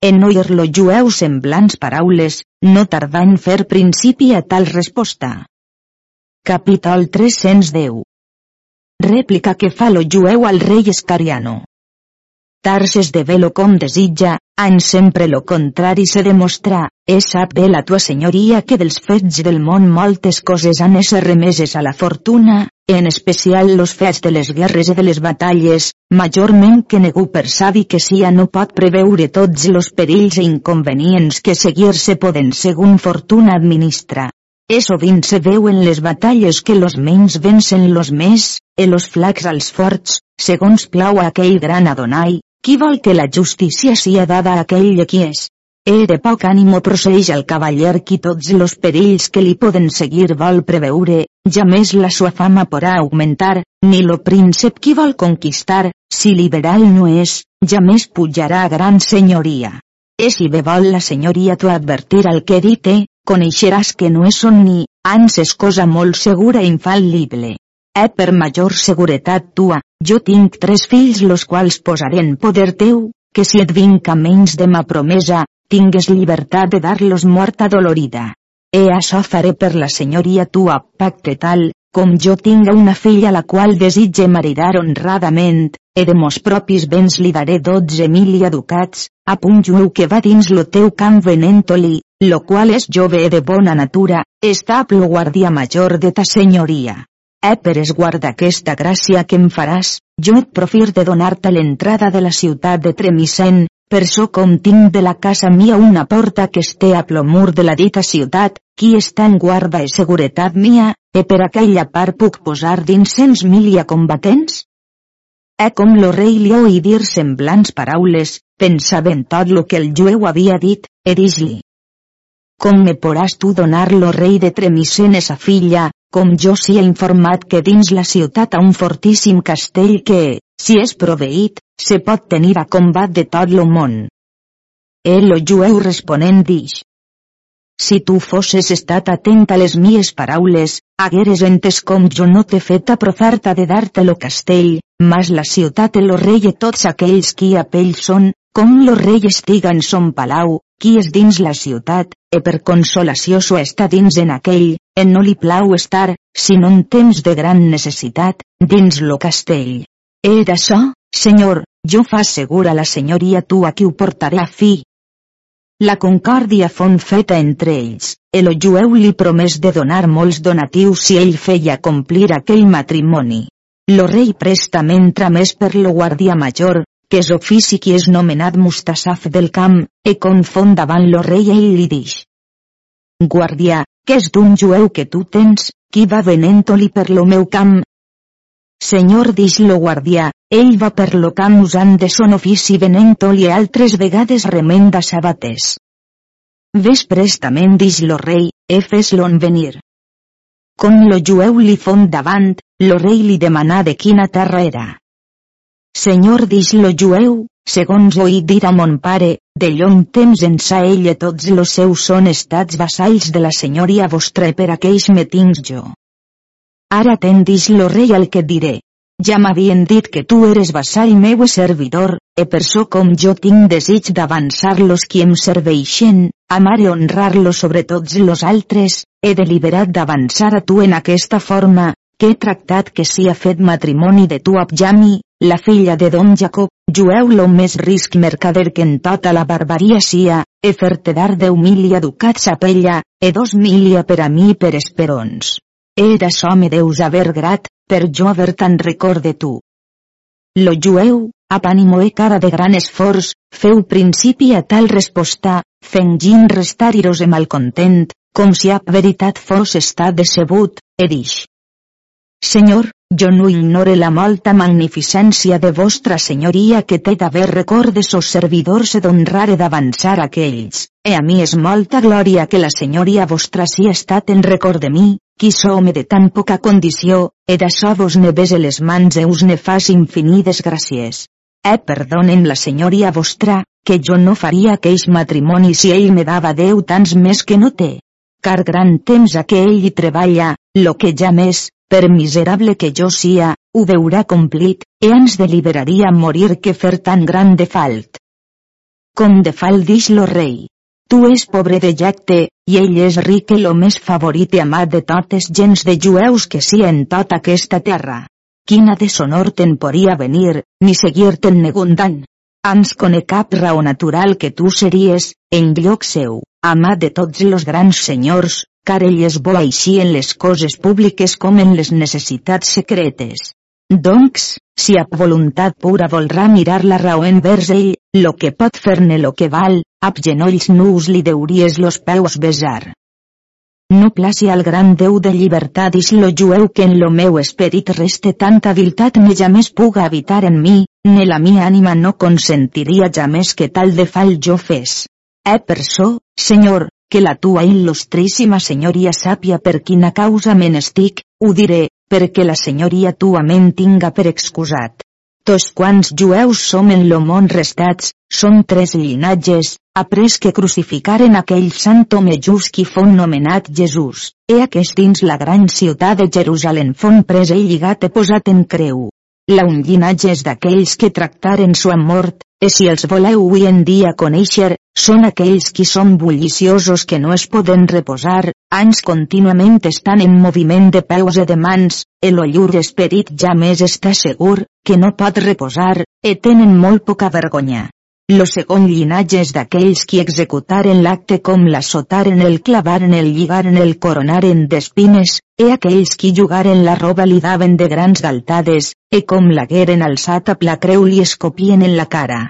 En oir-lo jueu semblants paraules, no tardà en fer principi a tal resposta. Capítol 310 Rèplica que fa lo jueu al rei Escariano. Tarses de velo com desitja, en sempre lo contrari se demostra, és sap bé la tua senyoria que dels fets del món moltes coses han ésser remeses a la fortuna, en especial los fets de les guerres i de les batalles, majorment que negu per savi que sia no pot preveure tots los perills e inconvenients que seguir-se poden segun fortuna administra. E sovint se veu en les batalles que los menys vencen los més, e los flacs als forts, segons plau a aquell gran Adonai, qui vol que la justícia sia dada a aquell qui és. E de poc ànimo proceix el cavaller qui tots los perills que li poden seguir vol preveure, ja més la sua fama porà augmentar, ni lo príncep qui vol conquistar, si liberal no és, ja més pujarà a gran senyoria. E si bé vol la senyoria tu advertir al que dite, coneixeràs que no és somni, ans és cosa molt segura i infal·lible. Eh per major seguretat tua, jo tinc tres fills los quals posaré en poder teu, que si et vinc a menys de ma promesa, tingues llibertat de dar-los morta dolorida. E això faré per la senyoria tua, pacte tal, com jo tinga una filla la qual desitge maridar honradament, e de mos propis béns li daré dotze mil ducats, a punt jueu que va dins lo teu camp venent-li, lo qual és jove de bona natura, estable guardia major de ta senyoria. Eh per esguarda aquesta gràcia que em faràs, jo et profir de donar-te l'entrada de la ciutat de Tremisen, per so com tinc de la casa mia una porta que esté a plomur de la dita ciutat, qui està en guarda i seguretat mia, e per aquella part puc posar dins cents milia combatents? E com lo rei li oí dir semblants paraules, pensava en tot lo que el jueu havia dit, e dis-li. Com me poràs tu donar lo rei de Tremicenes a filla, com jo s'hi ha informat que dins la ciutat ha un fortíssim castell que, si és proveït, se pot tenir a combat de tot lo món. El lo jueu responent dix. Si tu fosses estat atent a les mies paraules, hagueres entes com jo no t'he fet aprofarta de dar-te lo castell, mas la ciutat e lo rei e tots aquells qui a pell són, com lo rei estiga en son palau, qui és dins la ciutat, e per consolació so està dins en aquell, en no li plau estar, sinó en temps de gran necessitat, dins lo castell. E d'això, senyor, jo fa segura la senyoria tu a qui ho portaré a fi, la concòrdia fon feta entre ells, el jueu li promès de donar molts donatius si ell feia complir aquell matrimoni. Lo rei prestament tramés per lo guàrdia major, que és ofici qui és nomenat Mustasaf del camp, e confon davant lo rei ell li dix. Guàrdia, que és d'un jueu que tu tens, qui va venent-li per lo meu camp, Senyor dix lo guardià, ell va per lo camp usant de son ofici venent-li altres vegades remenda sabates. Ves prestament dix lo rei, e fes-l'on venir. Com lo jueu li fon davant, lo rei li demanà de quina terra era. Senyor dix lo jueu, segons oït dir a mon pare, de llong temps ençà ell i tots los seus són estats vassalls de la senyoria vostra per aquells metings jo. Ara tendis lo rei al que diré. Ja m'havien dit que tu eres vassall meu e servidor, e per so com jo tinc desig d'avançar los qui em serveixen, amar i honrar-los sobre tots los altres, he deliberat d'avançar a tu en aquesta forma, que he tractat que si ha fet matrimoni de tu Abjami, la filla de don Jacob, jueu lo més risc mercader que en tota la barbaria sia, e fer-te dar deu milia ducats a pella, e dos milia per a mi per esperons. E d'això me deus haver grat, per jo haver tan record de tu. Lo jueu, a e cara de gran esforç, feu principi a tal resposta, fengint restar iros e malcontent, com si a veritat fos estat decebut, e dix. Senyor, jo no ignore la molta magnificència de vostra senyoria que té d'haver record de sos servidors e d'honrar d'avançar aquells, e a mi és molta glòria que la senyoria vostra si estat en record de mi, qui home de tan poca condició, e d'això vos ne bese les mans e us ne fas infinides gràcies. Eh perdonen la senyoria vostra, que jo no faria aqueix matrimoni si ell me dava Déu tants més que no té. Car gran temps a que ell hi treballa, lo que ja més, per miserable que jo sia, ho veurà complit, e ens deliberaria morir que fer tan gran de falt. Com de falt dix lo rei. Tu és pobre de jacte, i ell és ric i lo més favorit i amat de totes gens de jueus que sí en tota aquesta terra. Quina deshonor te'n podria venir, ni seguir-te'n negundant. Ans cone cap raó natural que tu series, en lloc seu, amat de tots los grans senyors, car ell és bo així en les coses públiques com en les necessitats secretes. Doncs, si a voluntat pura volrà mirar la raó envers ell, lo que pot fer-ne lo que val, ab genolls nus li deuries los peus besar. No placi al gran Déu de llibertat is lo jueu que en lo meu esperit reste tanta viltat ne jamés puga habitar en mi, ne la mi ànima no consentiria jamés que tal de fal jo fes. Eh per so, senyor, que la tua il·lustríssima senyoria sàpia per quina causa me n'estic, ho diré, perquè la senyoria tuament tinga per excusat. Tots quants jueus som en lo món restats, són tres llinatges, après que crucificaren aquell sant home just qui fon nomenat Jesús, e aquest dins la gran ciutat de Jerusalem fon pres ell lligat e posat en creu. La un llinatge és d'aquells que tractaren sua mort, e si els voleu avui en dia conèixer, són aquells qui són bulliciosos que no es poden reposar, anys contínuament estan en moviment de peus i de mans, e lo llur esperit ja més està segur, que no pot reposar, e tenen molt poca vergonya. Lo segon llinatge és d'aquells qui executaren l'acte com l'assotaren el clavaren el lligaren el coronaren d'espines, e aquells qui jugaren la roba li daven de grans galtades, e com l'hagueren alçat a pla creu li escopien en la cara.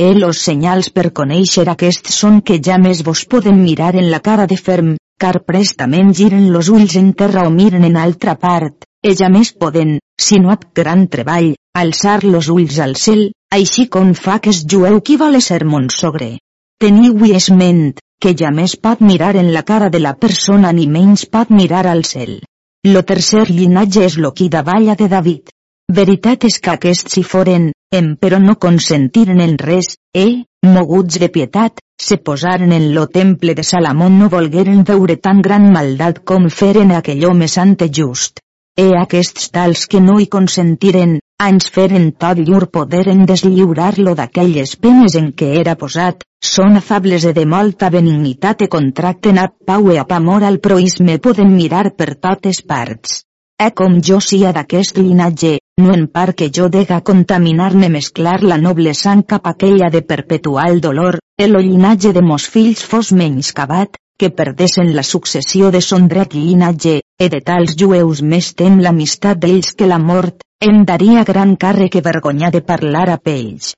E los senyals per conèixer aquests són que ja més vos poden mirar en la cara de ferm, car prestament giren los ulls en terra o miren en altra part, e ja més poden, si no ab gran treball, alçar los ulls al cel, així com fa que es jueu qui vol ser mon sogre. Teniu esment, que ja més pot mirar en la cara de la persona ni menys pot mirar al cel. Lo tercer llinatge és lo qui davalla de David. Veritat és que aquests si foren, em però no consentiren en res, e, moguts de pietat, se posaren en lo temple de Salamón no volgueren veure tan gran maldat com feren aquell home sant just. E aquests tals que no hi consentiren, anys feren tot llur poder en deslliurar-lo d'aquelles penes en què era posat, són afables e de molta benignitat e contracten a pau e a amor al proisme poden mirar per totes parts. E com jo sia d'aquest linatge, no en part que jo dega contaminar-ne mesclar la noble sang cap aquella de perpetual dolor, el llinatge de mos fills fos menys cavat, que perdessin la successió de son dret llinatge, e de tals jueus més tem l'amistat d'ells que la mort, em daria gran càrrec i vergonya de parlar a pells.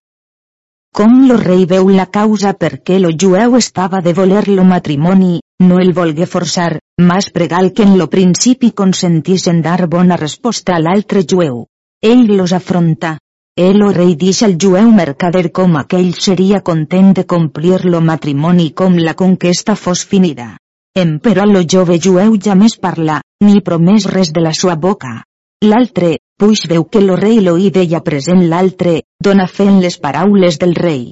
Com lo rei veu la causa perquè lo jueu estava de voler lo matrimoni, no el volgué forçar, mas pregal que en lo principi consentisen dar bona resposta a l'altre jueu. Ell los afronta. El o rei dix al jueu mercader com aquell seria content de complir lo matrimoni com la conquesta fos finida. Emperò lo jove jueu ja més parla, ni promès res de la sua boca. L'altre, puix veu que lo rei lo hi deia present l'altre, dona fe en les paraules del rei.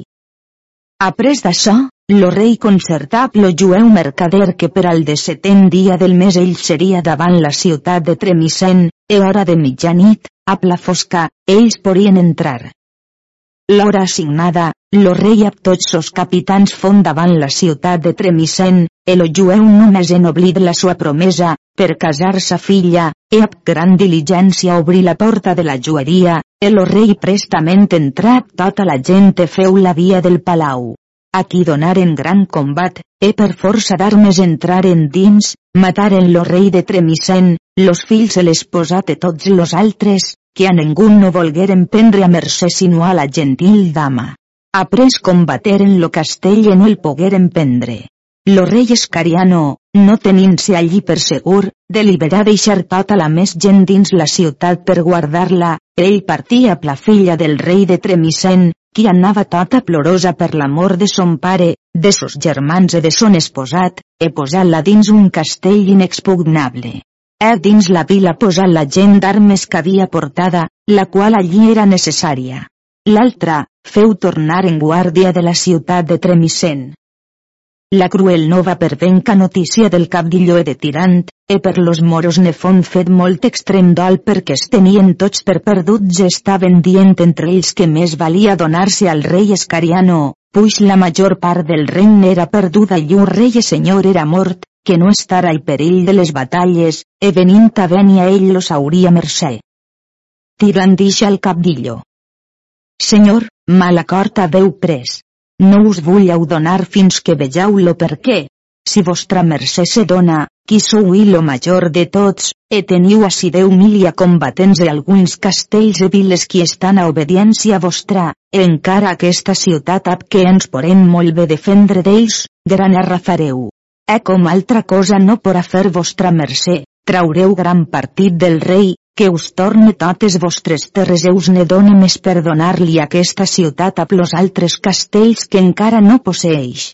Après d'això, lo rei concertà lo jueu mercader que per al de setén dia del mes ell seria davant la ciutat de Tremisen, e hora de mitjanit, a pla fosca, ells podien entrar. L'hora assignada, lo rei amb tots sos capitans fon davant la ciutat de Tremisen, el jueu només en oblid la sua promesa, per casar sa filla, e amb gran diligència obrir la porta de la jueria, el rei prestament entrat tota la gent feu la via del palau. Aquí donaren gran combat, e per força d'armes entraren dins, mataren lo rei de Tremisen, los fills e l'esposat de tots los altres, que a ningú no volgueren prendre a mercè sinó a la gentil dama. Après combateren lo castell no el pogueren prendre. Lo rei Escariano, no tenint-se allí per segur, deliberà deixar tota la més gent dins la ciutat per guardar-la, ell partia la filla del rei de Tremisen, qui anava tota plorosa per l'amor de son pare, de sos germans i de son esposat, e posar-la dins un castell inexpugnable. E dins la vila posar la gent d'armes que havia portada, la qual allí era necessària. L'altra, feu tornar en guàrdia de la ciutat de Tremisen. La cruel nova pervenca notícia del capdillo e de tirant, e per los moros ne fon fet molt extrem dol perquè es tenien tots per perduts estaven dient entre ells que més valia donar-se al rei Escariano, puix la major part del regne era perduda i un rei e senyor era mort, que no estarà al perill de les batalles, e venint a venia ell los hauria mercè. Tirant dixa el capdillo. Senyor, mal acord haveu pres. No us vull donar fins que vegeu lo per què. Si vostra mercè se dona, qui sou i lo major de tots, e teniu ací deu milia combatents i alguns castells i viles qui estan a obediència vostra, e encara aquesta ciutat ap que ens porem molt bé defendre d'ells, gran arrafareu. E com altra cosa no porà fer vostra mercè, traureu gran partit del rei, que us torne totes vostres terres e us ne done més per donar-li aquesta ciutat a plos altres castells que encara no posseix.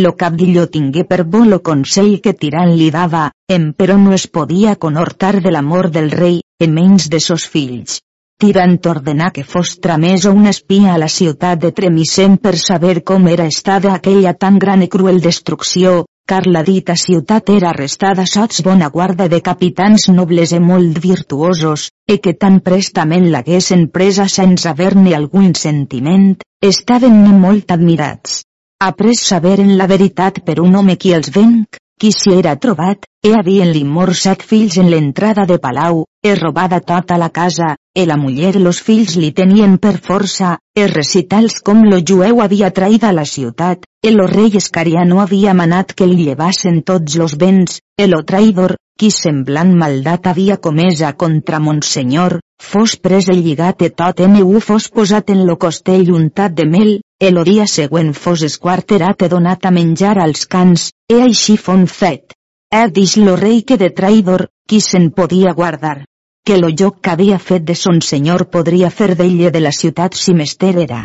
Lo capdillo tingué per bo lo consell que tirant li dava, em però no es podia conhortar de l'amor del rei, en menys de sos fills. Tirant ordenà que fos tramès un espia a la ciutat de Tremissent per saber com era estada aquella tan gran i cruel destrucció, car la dita ciutat era arrestada sots bona guarda de capitans nobles i molt virtuosos, e que tan prestament l'haguessin presa sense haver-ne algun sentiment, estaven molt admirats. Après saberen la veritat per un home qui els venc, qui s'hi era trobat, e havien-li mort set fills en l'entrada de Palau, e robada tota la casa, e la muller los fills li tenien per força, e recitals com lo jueu havia traït a la ciutat, e lo rei Escariano havia manat que li llevassen tots los béns, e lo traïdor, qui semblant maldat havia comesa contra Monsenyor, fos pres el lligat e tot mu fos posat en lo costell untat de mel, el dia següent fos esquarterat e donat a menjar als cans, e així fon fet. He dix lo rei que de traïdor, qui se'n podia guardar. Que lo lloc que havia fet de son senyor podria fer d'ella de la ciutat si mester era.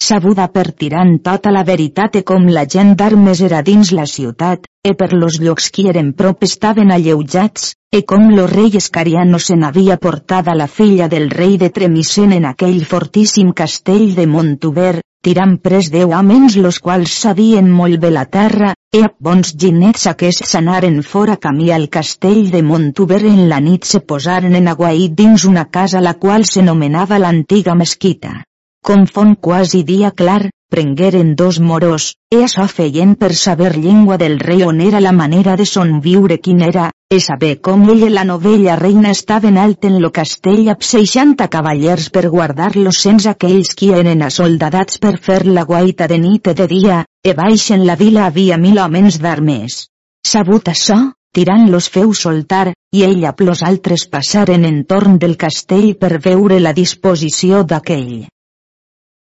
Sabuda per tirant tota la veritat e com la gent d'armes era dins la ciutat, e per los llocs qui eren prop estaven alleujats, e com lo rei Escariano se n'havia portada la filla del rei de Tremisen en aquell fortíssim castell de Montuber, tirant pres deu homes los quals sabien molt bé la terra, e a bons ginets aquests s'anaren fora camí al castell de Montuber en la nit se posaren en aguaït dins una casa la qual s'anomenava l'antiga mesquita. Com fon quasi dia clar, prengueren dos moros, e açò feien per saber llengua del rei on era la manera de son viure quin era, e saber com ell i la novella reina estaven alt en lo castell amb seixanta cavallers per guardar-los sense aquells qui eren asoldadats per fer la guaita de nit i de dia, e baix en la vila havia mil homes d'armes. Sabut açò, tirant los feu soltar, i ell amb los altres passaren entorn del castell per veure la disposició d'aquell.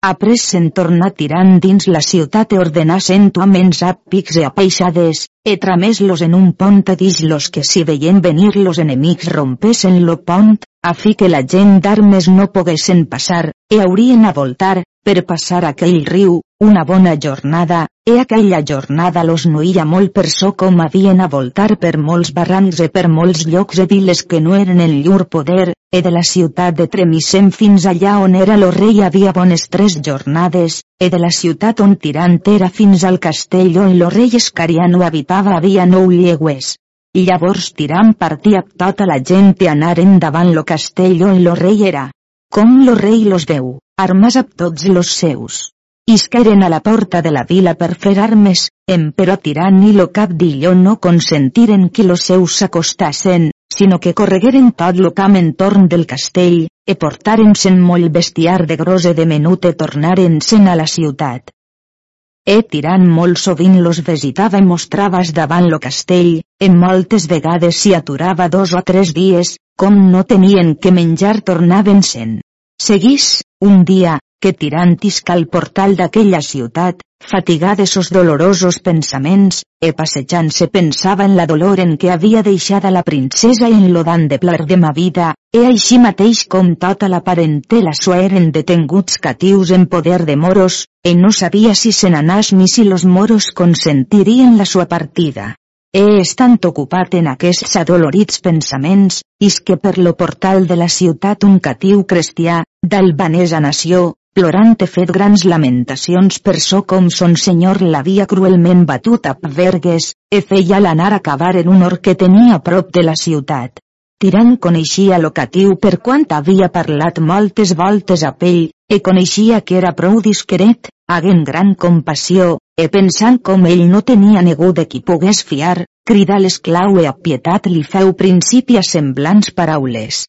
Après se'n tornà tirant dins la ciutat e ordenà cent homes pics e apeixades, e tramés-los en un pont a dix-los que si veien venir los enemics rompessin lo pont, a fi que la gent d'armes no poguessin passar, e haurien a voltar, per passar aquell riu, una bona jornada, e aquella jornada los noia molt per so com havien a voltar per molts barrancs e per molts llocs e viles que no eren en llur poder, e de la ciutat de Tremissem fins allà on era lo rei havia bones tres jornades, e de la ciutat on Tirant era fins al castell on lo rei Escariano habitava havia nou llegües. Llavors Tirant partia tota la gent i anaren davant lo castell on lo rei era. Com lo rei los veu, armes amb tots los seus Isqueren a la porta de la vila per fer armes, però tirant i lo cap d'illó no consentiren que los seus s'acostassen, sinó que corregueren tot lo camp entorn del castell, e portaren-se'n molt bestiar de gros e de menut e tornaren-se'n a la ciutat. E tirant molt sovint los visitava i mostraves davant lo castell, en moltes vegades s'hi aturava dos o tres dies, com no tenien que menjar tornaven-se'n. Seguís, un dia, que tirant isca al portal d'aquella ciutat, fatigà de sos dolorosos pensaments, e passejant-se pensava en la dolor en què havia deixada la princesa i en lo dan de plar de ma vida, e així mateix com tota la parentela sua eren detenguts catius en poder de moros, e no sabia si se n'anàs ni si los moros consentirien la sua partida. He estant ocupat en aquests adolorits pensaments, is que per lo portal de la ciutat un catiu cristià, d'albanesa nació, plorant he fet grans lamentacions per so com son senyor l'havia cruelment batut a vergues, e feia l'anar a cavar en un or que tenia a prop de la ciutat. Tirant coneixia locatiu per quant havia parlat moltes voltes a pell, e coneixia que era prou discret, haguent gran compassió, e pensant com ell no tenia negu de qui pogués fiar, cridà l'esclau e a pietat li feu principi a semblants paraules.